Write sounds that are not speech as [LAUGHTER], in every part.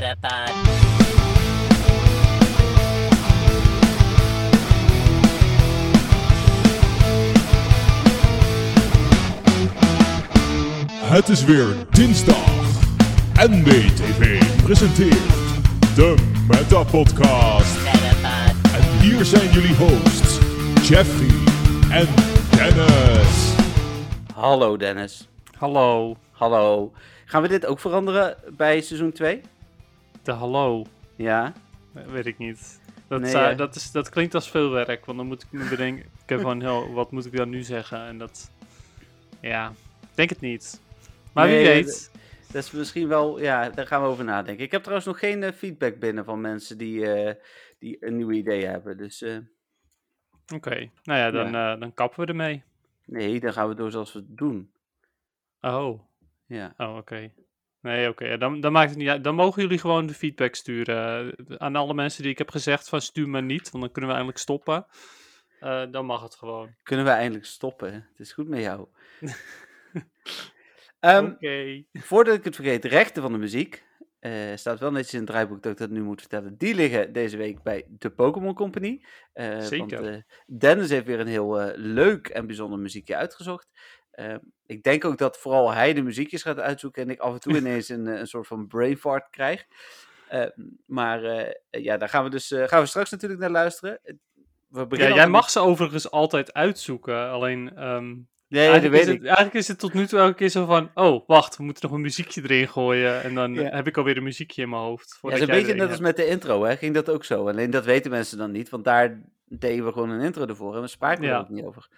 Metapod. Het is weer dinsdag. NBTV presenteert de Meta Podcast. En hier zijn jullie hosts, Jeffrey en Dennis. Hallo Dennis. Hallo. Hallo. Gaan we dit ook veranderen bij seizoen 2? De hallo. Ja. Weet ik niet. Dat, Nee, zou- ja. dat, is, dat klinkt als veel werk, want dan moet ik me bedenken [LAUGHS] ik heb van, "Yo, wat moet ik dan nu zeggen? En dat, ja, ik denk het niet. Maar Nee, wie weet. Dat is misschien wel, ja, daar gaan we over nadenken. Ik heb trouwens nog geen eh, feedback binnen van mensen die, eh, die een nieuw idee hebben. Dus eh, Oké, nou ja, dan, dan kappen we ermee. nee, dan gaan we door zoals we het doen. Oh, Ja. oh oké. Nee, oké, dan, dan maakt het niet uit. Dan mogen jullie gewoon de feedback sturen. eh, aan alle mensen die ik heb gezegd van stuur maar niet, want dan kunnen we eindelijk stoppen. Eh, dan mag het gewoon. Kunnen we eindelijk stoppen? Het is goed met jou. [LAUGHS] Oké. Voordat ik het vergeet, de rechten van de muziek. eh, staat wel netjes in het draaiboek dat ik dat nu moet vertellen. Die liggen deze week bij de Pokémon Company. Eh, Zeker. Want, Dennis heeft weer een heel leuk en bijzonder muziekje uitgezocht. Eh, ik denk ook dat vooral hij de muziekjes gaat uitzoeken en ik af en toe [LAUGHS] ineens een, eh, een soort van brain fart krijg. Eh, maar eh, ja, daar gaan we dus eh, gaan we straks natuurlijk naar luisteren. We Ja, jij mag ze overigens altijd uitzoeken. Alleen, ehm, Nee, dat eigenlijk, weet is ik. het, eigenlijk is het tot nu toe elke keer zo van... Oh, wacht, we moeten nog een muziekje erin gooien. En dan Ja. heb ik alweer een muziekje in mijn hoofd. Ja, een beetje net als met de intro, hè? Ging dat ook zo. Alleen dat weten mensen dan niet, want daar deden we gewoon een intro ervoor en we spraken er Ja. ook niet over.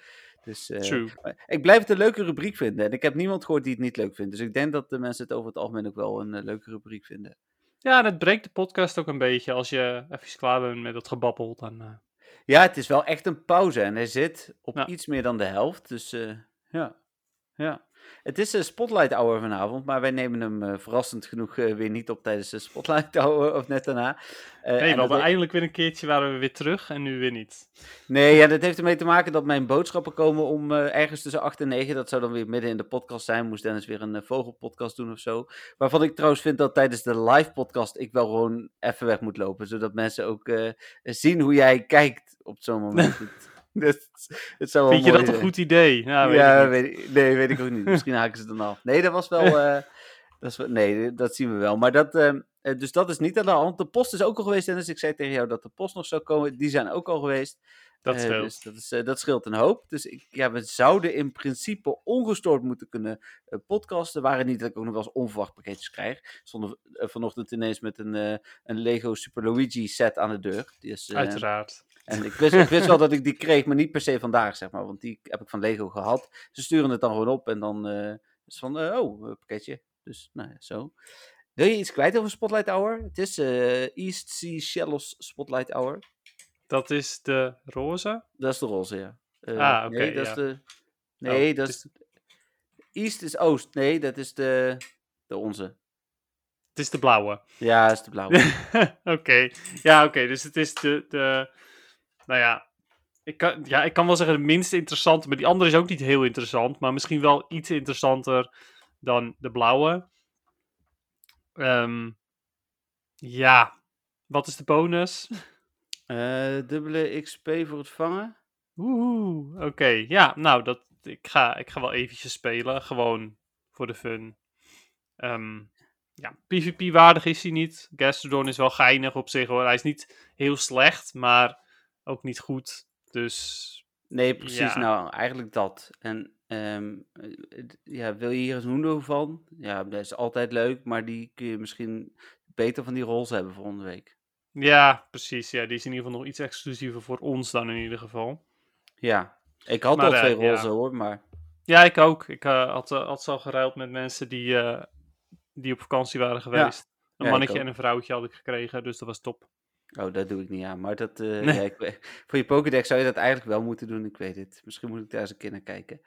Dus eh, True. maar ik blijf het een leuke rubriek vinden. En ik heb niemand gehoord die het niet leuk vindt. Dus ik denk dat de mensen het over het algemeen ook wel een eh, leuke rubriek vinden. Ja, en het breekt de podcast ook een beetje. Als je even klaar bent met dat gebabbel, dan... eh, Ja, het is wel echt een pauze en hij zit op Ja. iets meer dan de helft. Dus eh, ja. ja. Het is een Spotlight Hour vanavond, maar wij nemen hem eh, verrassend genoeg eh, weer niet op tijdens de Spotlight [LAUGHS] Hour of net daarna. Eh, nee, we hadden eindelijk weer een keertje waren we weer terug en nu weer niet. Nee, ja, dat heeft ermee te maken dat mijn boodschappen komen om ergens tussen 8 en 9. Dat zou dan weer midden in de podcast zijn. Moest Dennis weer een vogelpodcast doen of zo. Waarvan ik trouwens vind dat tijdens de live podcast ik wel gewoon even weg moet lopen. Zodat mensen ook zien hoe jij kijkt op zo'n moment. [LAUGHS] [LAUGHS] Zou Vind je dat een goed idee? Ja, weet ja, ik weet ik, nee, weet ik ook niet. Misschien [LAUGHS] haken ze dan af. Nee, dat was wel. [LAUGHS] eh, dat is, nee, dat zien we wel. Maar dat, ehm, eh, dus dat is niet aan de hand. De post is ook al geweest. Dennis, ik zei tegen jou dat de post nog zou komen. Die zijn ook al geweest. Dat Eh, scheelt. dus dat, is, dat scheelt een hoop. Dus ik, ja, we zouden in principe ongestoord moeten kunnen podcasten. Waren niet dat ik ook nog wel eens onverwacht pakketjes krijg. Stond eh, vanochtend ineens met een, een Lego Super Luigi set aan de deur. Die is, eh, Uiteraard. En ik wist, ik wist wel [LAUGHS] dat ik die kreeg, maar niet per se vandaag, zeg maar. Want die heb ik van Lego gehad. Ze sturen het dan gewoon op en dan eh, is het van, eh, oh, een pakketje. Dus, nou ja, zo. Wil je iets kwijt over Spotlight Hour? Het is eh, East Sea Shallows Spotlight Hour. Dat is de roze? Dat is de roze, ja. Ah, oké, nee, dat is de... Nee, Oh, dat het is... East is Oost. Nee, dat is de, de onze. Het is de blauwe. Ja, dat is de blauwe. [LAUGHS] oké. Ja, oké. Dus het is de, de... Nou ja. Ik kan, ja, ik kan wel zeggen de minst interessante, maar die andere is ook niet heel interessant. Maar misschien wel iets interessanter dan de blauwe. Ehm, ja. Wat is de bonus? [LAUGHS] Eh, dubbele XP voor het vangen. Oeh, oké. Ja, nou, dat, ik, ga, ik ga wel eventjes spelen. Gewoon voor de fun. Ehm, ja, PvP-waardig is hij niet. Gastrodon is wel geinig op zich hoor. Hij is niet heel slecht, maar ook niet goed. Dus Nee, precies. Ja. Nou, eigenlijk dat. En ehm, eh, ja, wil je hier een Hundo van? Ja, dat is altijd leuk, maar die kun je misschien beter van die rols hebben volgende week. ja, precies. Ja, die is in ieder geval nog iets exclusiever voor ons dan in ieder geval. Ja, ik had al eh, twee ja. rolsen hoor, maar Ja, ik ook. Ik eh, had, eh, had ze al geruild met mensen die, eh, die op vakantie waren geweest. Een Ja, mannetje en een vrouwtje had ik gekregen, dus dat was top. Oh, dat doe ik niet aan. Maar dat, eh, Nee. ja, ik, voor je Pokédex zou je dat eigenlijk wel moeten doen, ik weet het. Misschien moet ik daar eens een keer naar kijken.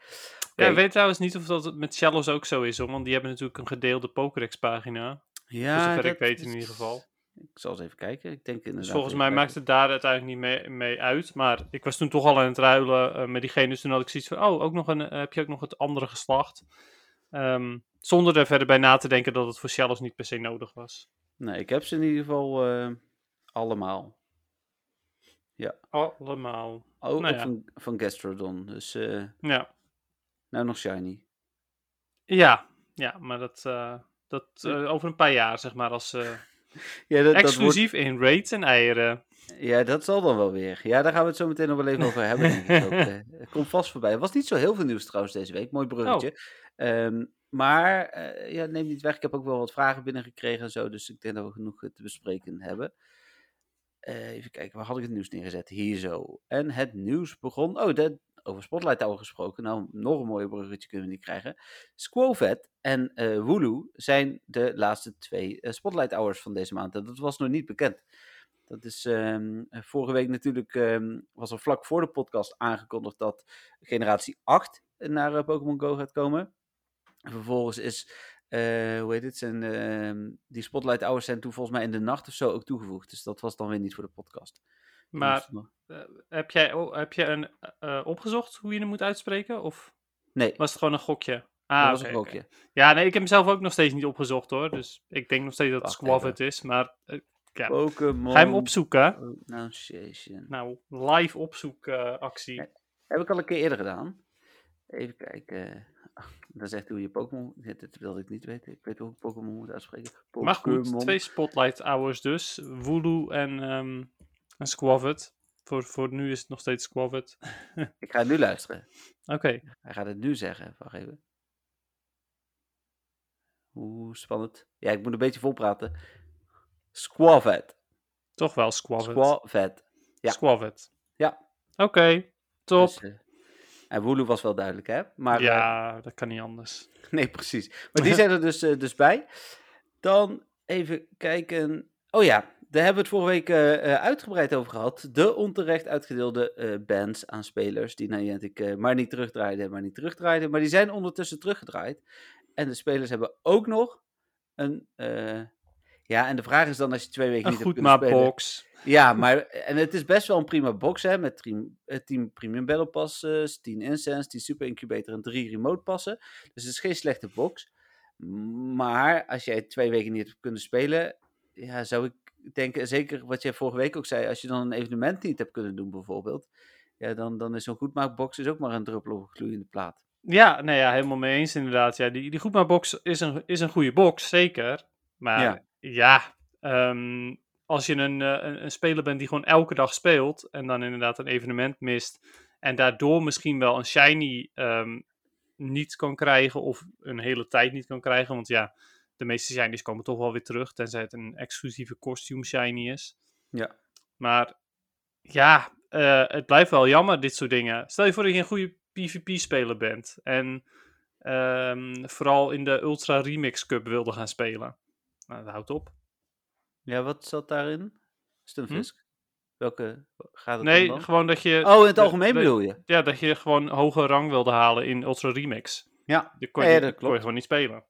Ja, ik weet trouwens niet of dat met Shallows ook zo is, hoor, want die hebben natuurlijk een gedeelde Pokédex-pagina. Ja, voor zover dat ik weet in ieder geval. Ik zal eens even kijken. Ik denk inderdaad. Dus volgens even mij maakt het daar uiteindelijk niet mee, mee uit. Maar ik was toen toch al aan het ruilen eh, met diegene. Dus toen had ik zoiets van, oh, ook nog een, eh, heb je ook nog het andere geslacht? Ehm, zonder er verder bij na te denken dat het voor Shallows niet per se nodig was. Nee, ik heb ze in ieder geval allemaal. Allemaal. Ook, Nou ook ja. van, van Gastrodon. Dus eh, Ja. nou nog shiny. Ja, ja maar dat, eh, dat eh, over een paar jaar, zeg maar, als [LAUGHS] Ja, dat, dat exclusief in raids en eieren. wordt- ja, dat zal dan wel weer. Ja, daar gaan we het zo meteen nog wel even over hebben. Denk ik ook. [LAUGHS] Het komt vast voorbij. Er was niet zo heel veel nieuws trouwens deze week. Mooi bruggetje. Ehm, maar ja, neem niet weg. Ik heb ook wel wat vragen binnengekregen en zo. Dus ik denk dat we genoeg te bespreken hebben. Eh, even kijken, waar had ik het nieuws neergezet? Hier zo. En het nieuws begon. Oh, de, over Spotlight Tower gesproken. Nou, nog een mooie bruggetje kunnen we niet krijgen. Squovet en Wooloo zijn de laatste twee eh, Spotlight Hours van deze maand. Dat was nog niet bekend. Dat is ehm, vorige week natuurlijk, ehm, was er vlak voor de podcast aangekondigd dat generatie 8 naar Pokémon Go gaat komen. En vervolgens is, hoe heet het, zijn, ehm, die Spotlight Hours zijn toen volgens mij in de nacht of zo ook toegevoegd. Dus dat was dan weer niet voor de podcast. Maar eh, heb jij, oh, heb jij een, eh, opgezocht hoe je hem moet uitspreken? Of Nee, was het gewoon een gokje? Ah, dat was een gokje. Ja, nee, ik heb hem zelf ook nog steeds niet opgezocht hoor. Dus ik denk nog steeds dat het Wacht Squavet is. Maar eh, ja. Ga je hem opzoeken? Pronunciation. Nou, live opzoekactie. Heb ik al een keer eerder gedaan. Even kijken. Dat is echt hoe je Pokémon. Dit wilde ik niet weten. Ik weet hoe ik Pokémon moet uitspreken. maar goed, twee spotlight hours dus. Wooloo en, ehm en Squavet. Voor, voor nu is het nog steeds Squavet. [LAUGHS] Ik ga het nu luisteren. Oké. Hij gaat het nu zeggen. Wacht even. Hoe spannend. Ja, ik moet een beetje volpraten. Squavet. Toch wel Squavet. Squavet. ja. Ja. Oké, top. Dus, eh, en Wooloo was wel duidelijk, hè? Maar, eh, ja, dat kan niet anders. [LAUGHS] Nee, precies. Maar die zijn er dus, eh, dus bij. Dan even kijken. Oh ja, daar hebben we het vorige week eh, eh, uitgebreid over gehad. De onterecht uitgedeelde eh, bands aan spelers die Niantic eh maar niet terugdraaiden, maar niet terugdraaiden. Maar die zijn ondertussen teruggedraaid. En de spelers hebben ook nog een... eh, ja, en de vraag is dan als je twee weken Een niet hebt goed spelen... box. Ja, maar en het is best wel een prima box, hè, met 10 10 premium battle passes, 10 incense, 10 super incubator en 3 remote passen. Dus het is geen slechte box. Maar als jij twee weken niet hebt kunnen spelen, ja, zou ik denken, zeker wat jij vorige week ook zei, als je dan een evenement niet hebt kunnen doen bijvoorbeeld, ja, dan, dan is zo'n goedmaakbox is ook maar een druppel op een gloeiende plaat. Ja, nee, ja, helemaal mee eens inderdaad. Ja, die, die goedmaakbox is een, is een goede box, zeker. Maar Ja. Ja, ehm, als je een, eh, een, een speler bent die gewoon elke dag speelt en dan inderdaad een evenement mist en daardoor misschien wel een shiny ehm, niet kan krijgen of een hele tijd niet kan krijgen, want ja, de meeste shinies komen toch wel weer terug, tenzij het een exclusieve costume shiny is. Ja. Maar ja, eh, het blijft wel jammer, dit soort dingen. Stel je voor dat je een goede PvP-speler bent. En ehm, vooral in de Ultra Remix Cup wilde gaan spelen. Nou, dat houdt op. Ja, wat zat daarin? Stunfisk? Welke gaat het Hm? Nee, dan? gewoon dat je, Oh, in het de- algemeen de- bedoel je? ja, dat je gewoon hoge rang wilde halen in Ultra Remix. Ja, kon je, Ja, dat kon je klopt. gewoon niet spelen.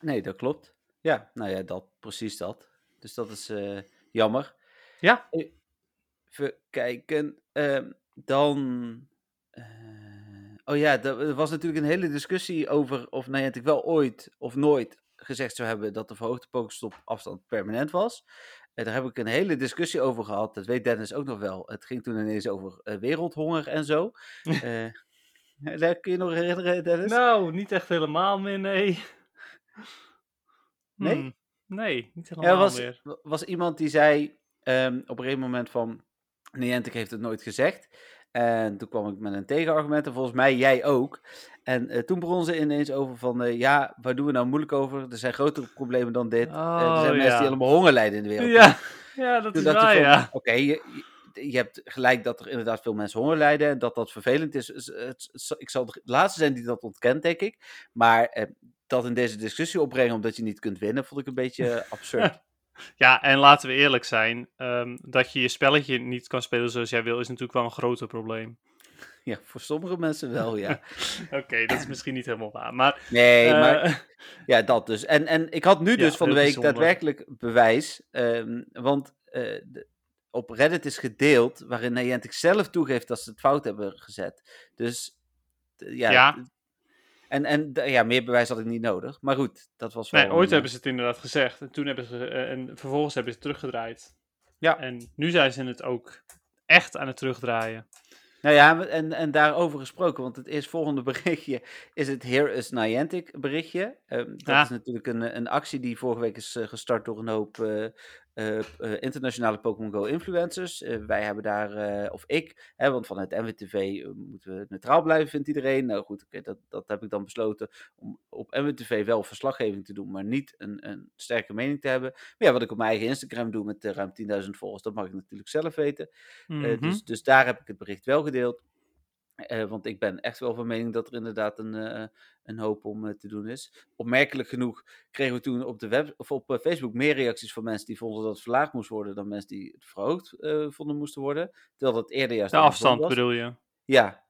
Nee, dat klopt. Ja, nou ja, dat, precies dat. Dus dat is eh, jammer. Ja. Even kijken. ehm, dan. eh, oh ja, er was natuurlijk een hele discussie over of Niantic wel ooit of nooit gezegd zou hebben dat de verhoogde Pokestop afstand permanent was. En daar heb ik een hele discussie over gehad. Dat weet Dennis ook nog wel. Het ging toen ineens over eh, wereldhonger en zo. [LAUGHS] Eh, daar kun je nog herinneren, Dennis? Nou, niet echt helemaal meer, nee. Nee? Hmm, nee, niet helemaal er was, meer. was iemand die zei ehm, op een gegeven moment van... Niantic heeft het nooit gezegd. En toen kwam ik met een tegenargument. En volgens mij jij ook. En eh, toen begon ze ineens over van... eh, ja, waar doen we nou moeilijk over? Er zijn grotere problemen dan dit. Eh, er Oh, zijn mensen ja. die allemaal honger lijden in de wereld. Ja, ja, dat Toen is waar, ja. Oké, je, je, je hebt gelijk dat er inderdaad veel mensen honger lijden. En dat dat vervelend is. Ik zal de laatste zijn die dat ontkent, denk ik. Maar dat in deze discussie opbrengen omdat je niet kunt winnen... vond ik een beetje absurd. [LAUGHS] Ja, en laten we eerlijk zijn, ehm, dat je je spelletje niet kan spelen zoals jij wil, is natuurlijk wel een groter probleem. ja, voor sommige mensen wel, ja. [LAUGHS] Oké, dat is misschien niet helemaal waar, maar... Nee, eh, maar ja, dat dus. En, en ik had nu Ja, dus van de week bijzonder. daadwerkelijk bewijs. ehm, want eh, de- op Reddit is gedeeld waarin Niantic zelf toegeeft dat ze het fout hebben gezet. Dus ja, Ja. En, en ja, meer bewijs had ik niet nodig. Maar goed, dat was wel... Nee, ooit een, hebben ze het inderdaad gezegd. En toen hebben ze. eh, en vervolgens hebben ze het teruggedraaid. Ja. En nu zijn ze het ook echt aan het terugdraaien. Nou ja, en, en daarover gesproken, want het eerstvolgende [LAUGHS] berichtje is het Here is Niantic berichtje. Ehm, dat Ja. is natuurlijk een, een actie die vorige week is eh, gestart door een hoop eh, eh, eh, internationale Pokémon Go influencers. Eh, wij hebben daar, of ik, hè, want vanuit NWTV eh, moeten we neutraal blijven, vindt iedereen. Nou goed, dat, dat heb ik dan besloten om op NWTV wel verslaggeving te doen, maar niet een, een sterke mening te hebben. Maar ja, wat ik op mijn eigen Instagram doe met ruim 10.000 volgers, dat mag ik natuurlijk zelf weten. Mhm. dus, dus daar heb ik het bericht wel gedeeld. Eh, want ik ben echt wel van mening dat er inderdaad een, eh, een hoop om eh, te doen is. Opmerkelijk genoeg kregen we toen op, de web, of op Facebook meer reacties van mensen die vonden dat het verlaagd moest worden dan mensen die het verhoogd vonden moesten worden. Terwijl dat eerder juist De afstand was. bedoel je? Ja.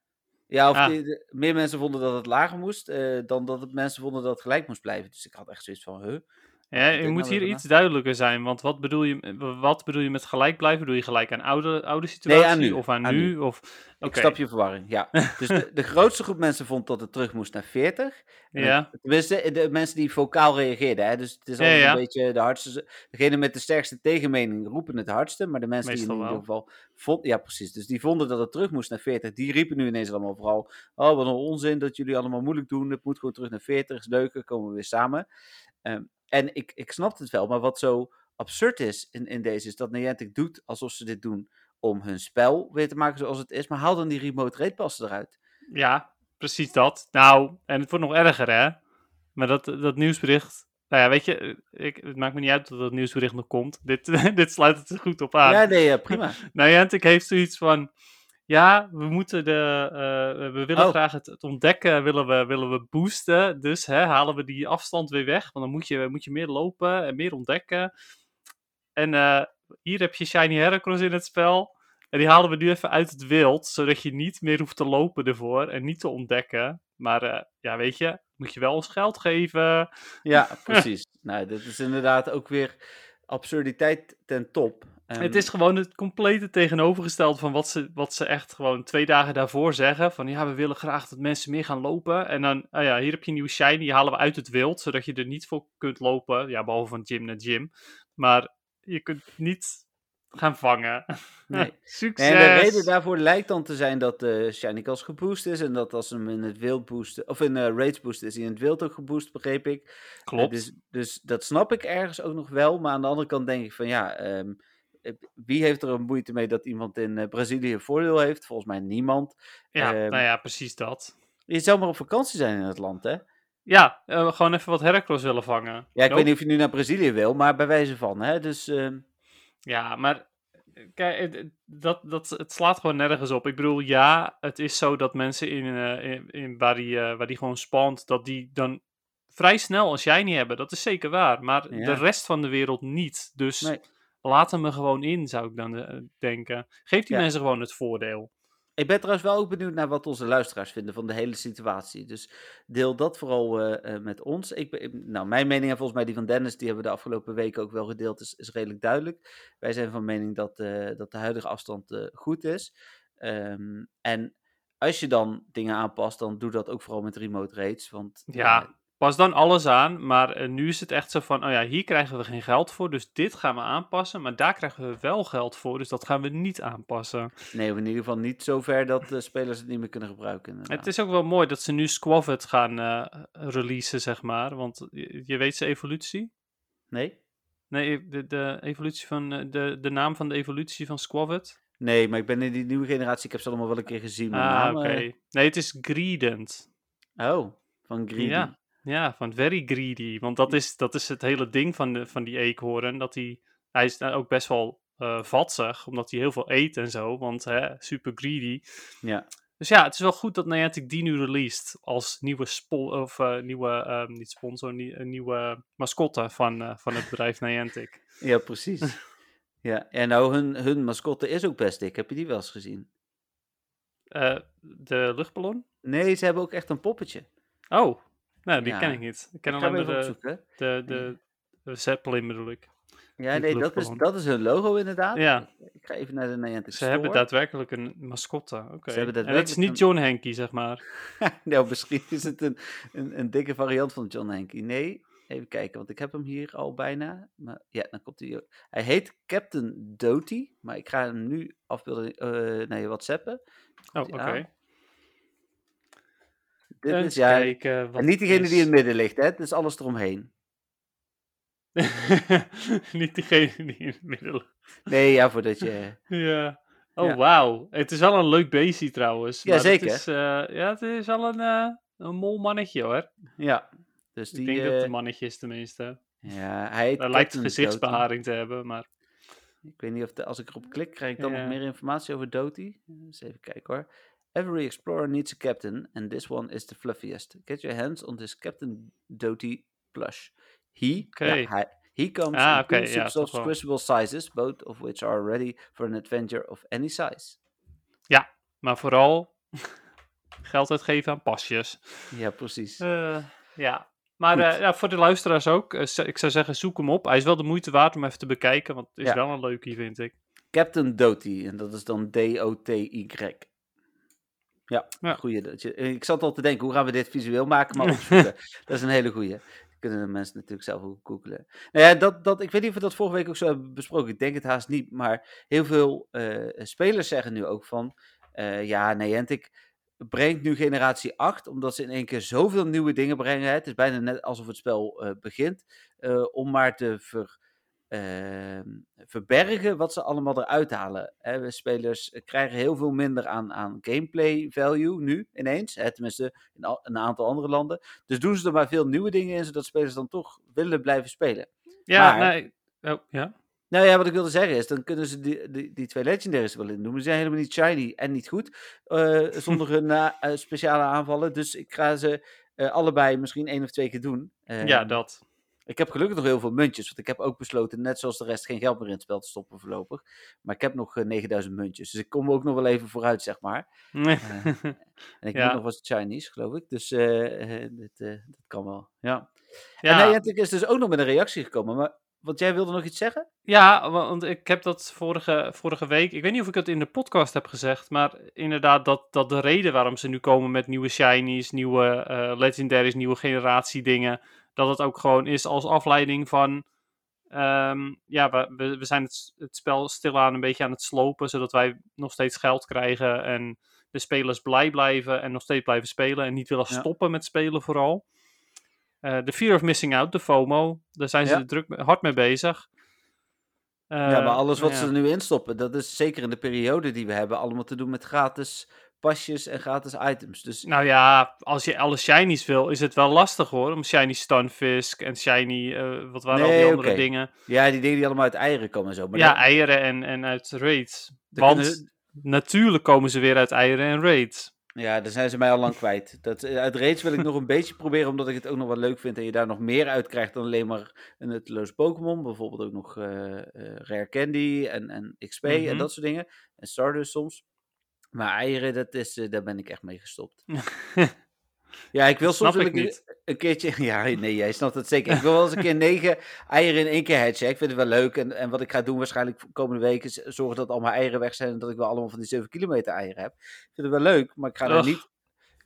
Ja, of Ah. die- de- meer mensen vonden dat het lager moest dan dat het mensen vonden dat het gelijk moest blijven. Dus ik had echt zoiets van, huh? Ja, je moet nou hier iets duidelijker zijn. Want wat bedoel je, wat bedoel je met gelijk blijven? Bedoel je gelijk aan oude, oude situatie? aan nu. Of aan, Aan nu? nu. Of, Ik snap je verwarring, ja. [LAUGHS] Dus de, de grootste groep mensen vond dat het terug moest naar 40. En Ja. Tenminste, de mensen die vocaal reageerden. Hè? Dus het is altijd ja. een beetje de hardste. Degene met de sterkste tegenmening roepen het hardste. Maar de mensen die in ieder geval. Vond, ja, precies. Dus die vonden dat het terug moest naar 40. Die riepen nu ineens allemaal vooral. Oh, wat een onzin dat jullie allemaal moeilijk doen. Het moet gewoon terug naar 40. Is leuker, komen we weer samen. Ehm, en ik, ik snap het wel. Maar wat zo absurd is in, in deze. Is dat Niantic doet alsof ze dit doen. Om hun spel weer te maken zoals het is. Maar haal dan die remote rate passen eruit. Ja, precies dat. Nou, en het wordt nog erger, hè? Maar dat, dat nieuwsbericht. Nou ja, weet je, ik, het maakt me niet uit dat dat nieuwsbericht nog komt. Dit, [LAUGHS] dit sluit het er goed op aan. Ja, nee, eh, prima. [LAUGHS] Niantic heeft zoiets van. Ja, we moeten de. eh, we willen Oh. graag het, het ontdekken, willen we, willen we boosten. Dus hè, halen we die afstand weer weg. Want dan moet je, moet je meer lopen en meer ontdekken. En eh, hier heb je Shiny Heracross in het spel. En die halen we nu even uit het wild, zodat je niet meer hoeft te lopen ervoor en niet te ontdekken. Maar eh, ja, weet je, moet je wel ons geld geven. Ja, [LAUGHS] precies. nou, dit is inderdaad ook weer absurditeit ten top. Ehm, Het is gewoon het complete tegenovergestelde van wat ze, wat ze echt gewoon twee dagen daarvoor zeggen. Van ja, we willen graag dat mensen meer gaan lopen. En dan, ah ja, hier heb je een nieuwe shiny, die halen we uit het wild, zodat je er niet voor kunt lopen. Ja, behalve van gym naar gym. Maar je kunt niet gaan vangen. [LAUGHS] Nee. Succes! En de reden daarvoor lijkt dan te zijn dat de Shiny Cast geboost is. En dat als ze hem in het wild boosten, of in uh, raids boosten, is hij in het wild ook geboost, begreep ik. Eh, Klopt. dus, dus dat snap ik ergens ook nog wel. Maar aan de andere kant denk ik van ja, ehm, eh, wie heeft er een moeite mee dat iemand in eh, Brazilië een voordeel heeft? Volgens mij niemand. ja, ehm, nou ja, precies dat. Je zou maar op vakantie zijn in het land, hè? Ja, eh, gewoon even wat Heracross willen vangen. Ja, ik Nope. weet niet of je nu naar Brazilië wil, maar bij wijze van, hè? Dus ehm, Ja, maar eh, kijk, dat, dat, het slaat gewoon nergens op. Ik bedoel, ja, het is zo dat mensen in, in, in waar, die, waar die gewoon spant, dat die dan vrij snel een shiny hebben. Dat is zeker waar. Maar Ja. de rest van de wereld niet. Dus Nee. Laat hem er gewoon in, zou ik dan eh, denken. Geef die Ja. mensen gewoon het voordeel. Ik ben trouwens wel ook benieuwd naar wat onze luisteraars vinden van de hele situatie. Dus deel dat vooral eh, eh, met ons. Ik, ben- nou, mijn mening en volgens mij die van Dennis, die hebben we de afgelopen weken ook wel gedeeld, is, is redelijk duidelijk. Wij zijn van mening dat, dat de huidige afstand goed is. Ehm, en als je dan dingen aanpast, dan doe dat ook vooral met remote raids. Want Ja, pas dan alles aan. Maar eh, nu is het echt zo van, oh ja, hier krijgen we geen geld voor. Dus dit gaan we aanpassen. Maar daar krijgen we wel geld voor. Dus dat gaan we niet aanpassen. nee, in ieder geval niet zo ver dat de spelers het niet meer kunnen gebruiken. inderdaad. Het is ook wel mooi dat ze nu Squavet gaan eh, releasen, zeg maar. Want je, je weet zijn evolutie? Nee? Nee, de, de evolutie van eh, de, de naam van de evolutie van Squavet. Nee, maar ik ben in die nieuwe generatie, ik heb ze allemaal wel een keer gezien. maar Ah, oké. Nee, het is Greedent. oh, van Greedy. Ja, ja, van Very Greedy. Want dat is, dat is het hele ding van, de, van die eekhoorn. Dat hij, hij is ook best wel eh vatsig, omdat hij heel veel eet en zo. Want hè, super greedy. Ja. Dus ja, het is wel goed dat Niantic die nu released als nieuwe, spo of, eh, nieuwe ehm, niet sponsor, nie- een nieuwe mascotte van, eh, van het bedrijf Niantic. Ja, precies. [LAUGHS] ja, en nou, hun, hun mascotte is ook best dik. Heb je die wel eens gezien? Eh, de luchtballon? Nee, ze hebben ook echt een poppetje. Oh, nou, die Ja. ken ik niet. Ik ken Ik alleen maar de, de, de, de Zeppelin bedoel ik. Ja, nee, dat is, dat is hun logo inderdaad. Ja, Ik ga even naar de Niantic ze Store. hebben daadwerkelijk een mascotte. Oké. En het is niet John Henky, zeg maar. [LAUGHS] nou, misschien is het een, een, een dikke variant van John Henke. Nee, even kijken, want ik heb hem hier al bijna. Maar ja, dan komt hij. Hij heet Captain Doty, maar ik ga hem nu afbeelden eh naar je WhatsAppen. Oh, oké. Dit Eens is ja. kijken. Wat En niet degene is... die in het midden ligt, hè? Het is alles eromheen. [LAUGHS] niet diegene die in het midden ligt. Nee, ja, voordat je. [LAUGHS] Ja. Oh, Ja. wauw. Het is wel een leuk beestje trouwens. Ja, maar het zeker. Is, eh, ja, het is wel een, eh een mol mannetje hoor. Ja. Dus die. Ik denk dat het eh, een mannetje is tenminste. ja, hij heet Hij lijkt Captain gezichtsbeharing te hebben, maar... Ik weet niet of de, als ik erop klik, krijg ik dan Ja. nog meer informatie over Doty. Eens even kijken hoor. Every explorer needs a captain, and this one is the fluffiest. Get your hands on this Captain Doty plush. He, ja, hij, he comes Ah, in oké, two ja, subscribable sizes, both of which are ready for an adventure of any size. Maar vooral [LAUGHS] geld uitgeven aan pasjes. Ja, precies. Eh, ja. Maar eh, ja, voor de luisteraars ook. eh, ik zou zeggen, zoek hem op. Hij is wel de moeite waard om even te bekijken. Want het is Ja. wel een leukie, vind ik. Captain Doty, en dat is dan D-O-T-Y. Ja, Ja. goeie. dat je- Ik zat al te denken, hoe gaan we dit visueel maken, maar opzoeken. [LAUGHS] dat is een hele goeie. Kunnen de mensen natuurlijk zelf ook googlen. Nou ja, dat, dat, ik weet niet of we dat vorige week ook zo hebben besproken. Ik denk het haast niet, maar heel veel eh, spelers zeggen nu ook van... eh, ja, Niantic brengt nu generatie 8, omdat ze in één keer zoveel nieuwe dingen brengen. Het is bijna net alsof het spel eh, begint, om maar te ver, ehm, verbergen wat ze allemaal eruit halen. Hè, we spelers eh, krijgen heel veel minder aan, aan gameplay value nu ineens. Hè, tenminste, in al- een aantal andere landen. Dus doen ze er maar veel nieuwe dingen in, zodat spelers dan toch willen blijven spelen. Ja, Maar- nee. Oh, ja. Nou ja, wat ik wilde zeggen is, dan kunnen ze die, die, die twee legendaries wel in doen. Ze zijn helemaal niet shiny en niet goed. eh, [LAUGHS] zonder hun eh, speciale aanvallen. Dus ik ga ze allebei misschien één of twee keer doen. ja, Ehm, dat. Ik heb gelukkig nog heel veel muntjes. Want ik heb ook besloten, net zoals de rest, geen geld meer in het spel te stoppen voorlopig. Maar ik heb nog eh, 9000 muntjes. Dus ik kom ook nog wel even vooruit, zeg maar. En ik [LAUGHS] Ja. moet nog wat Chinese, geloof ik. Dus eh, eh, dit, eh, dat kan wel. Ja. En ja, Niantic is dus ook nog met een reactie gekomen. Maar, want jij wilde nog iets zeggen? Ja, wa- want ik heb dat vorige, vorige week. Ik weet niet of ik het in de podcast heb gezegd. Maar inderdaad, dat, dat de reden waarom ze nu komen met nieuwe shinies, nieuwe eh, legendaries, nieuwe generatie dingen. Dat het ook gewoon is als afleiding van. ehm, ja, we, we, zijn het, het spel stilaan een beetje aan het slopen. Zodat wij nog steeds geld krijgen. En de spelers blij blijven. En nog steeds blijven spelen. En niet willen Ja. stoppen met spelen, vooral. Eh, De fear of missing out, de FOMO. Daar zijn ze Ja. druk, hard mee bezig. ja, maar Eh, alles wat ja. ze er nu instoppen, dat is zeker in de periode die we hebben, allemaal te doen met gratis pasjes en gratis items. Dus Nou ja, als je alle shinies wil, is het wel lastig hoor. Om shiny Stunfisk en shiny, eh, wat waren al die andere oké. dingen. ja, die dingen die allemaal uit eieren komen en zo. Maar ja, eieren en, en uit raids. dan Want kunnen- natuurlijk komen ze weer uit eieren en raids. Ja, daar zijn ze mij al lang kwijt. Dat, eh, uit raids wil ik nog een beetje proberen, omdat ik het ook nog wel leuk vind en je daar nog meer uit krijgt dan alleen maar een nutteloos Pokémon. Bijvoorbeeld ook nog eh, Rare Candy en, en XP en Mhm. dat soort dingen. En Stardust soms. Maar eieren, dat is, eh, daar ben ik echt mee gestopt. [LAUGHS] Ja, ik wil soms ik ik niet. een keertje. [LAUGHS] Ja, nee, jij snapt het zeker. Ik wil wel eens een keer negen eieren in één keer hatchen. Ik vind het wel leuk. En, en wat ik ga doen waarschijnlijk komende week is zorgen dat al mijn eieren weg zijn. En dat ik wel allemaal van die 7 kilometer eieren heb. Ik vind het wel leuk, maar ik ga er niet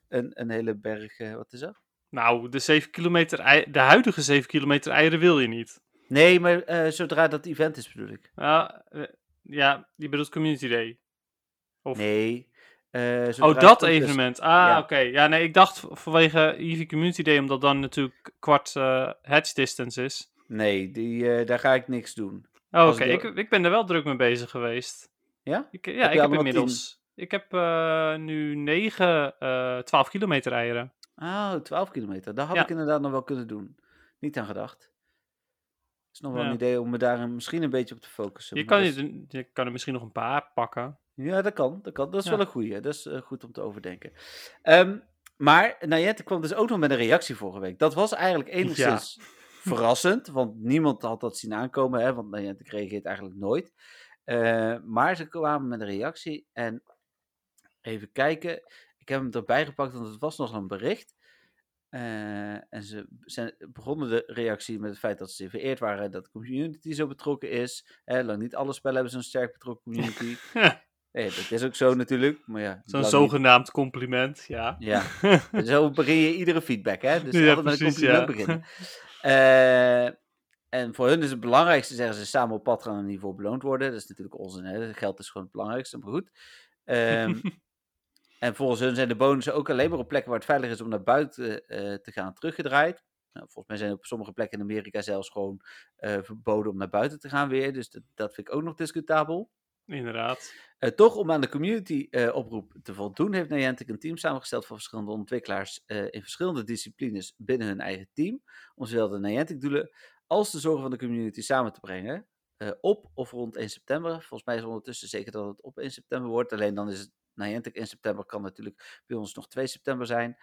een, een hele berg. eh, wat is dat? Nou, de, 7 kilometer ei- de huidige 7 kilometer eieren wil je niet. Nee, maar eh, zodra dat event is, bedoel ik. Ja, ja die bedoelt Community Day. Of... Nee. eh, Oh, dat evenement. Ah, Ja. oké. Ja, nee, ik dacht vanwege Eevee Community Day, omdat dan natuurlijk kwart eh hedge distance is. Nee, die, eh, daar ga ik niks doen. Oh, oké. ik Ik, ik ben er wel druk mee bezig geweest. Ja? Ik, ja, je ik heb inmiddels. Ik heb nu 9, eh 12 kilometer eieren. Oh, 12 kilometer. Dat had Ja. ik inderdaad nog wel kunnen doen. Niet aan gedacht. is nog wel Ja. een idee om me daar misschien een beetje op te focussen. Je kan, je, je kan er misschien nog een paar pakken. Ja, dat kan. Dat, kan. dat is Ja. wel een goeie. Dat is eh, goed om te overdenken. Ehm, maar Nayette kwam dus ook nog met een reactie vorige week. Dat was eigenlijk enigszins [LAUGHS] verrassend, want niemand had dat zien aankomen, hè, want Nayette reageert eigenlijk nooit. Eh, maar ze kwamen met een reactie en even kijken. Ik heb hem erbij gepakt, want het was nog een bericht. Eh, en ze zijn, begonnen de reactie met het feit dat ze vereerd waren dat de community zo betrokken is. Hè, lang niet alle spellen hebben zo'n sterk betrokken community. [LAUGHS] nee, dat is ook zo natuurlijk. Maar ja, Zo'n niet- zogenaamd compliment, ja. Ja, [LAUGHS] zo begin je iedere feedback, hè? Dus Ja, altijd met een precies, compliment ja. beginnen. Eh, en voor hun is het belangrijkste, zeggen ze, samen op pad gaan en niveau beloond worden. Dat is natuurlijk onzin, hè? Geld is gewoon het belangrijkste, maar goed. Ehm, [LAUGHS] en volgens hun zijn de bonussen ook alleen maar op plekken waar het veilig is om naar buiten eh, te gaan teruggedraaid. Nou, volgens mij zijn op sommige plekken in Amerika zelfs gewoon eh, verboden om naar buiten te gaan weer. Dus dat, dat vind ik ook nog discutabel. Inderdaad. Eh, toch, om aan de community-oproep te voldoen, heeft Niantic een team samengesteld van verschillende ontwikkelaars eh, in verschillende disciplines binnen hun eigen team, om zowel de Niantic-doelen als de zorgen van de community samen te brengen. eh, op of rond 1 september. Volgens mij is ondertussen zeker dat het op 1 september wordt. Alleen dan is het Niantic in september, kan natuurlijk bij ons nog 2 september zijn.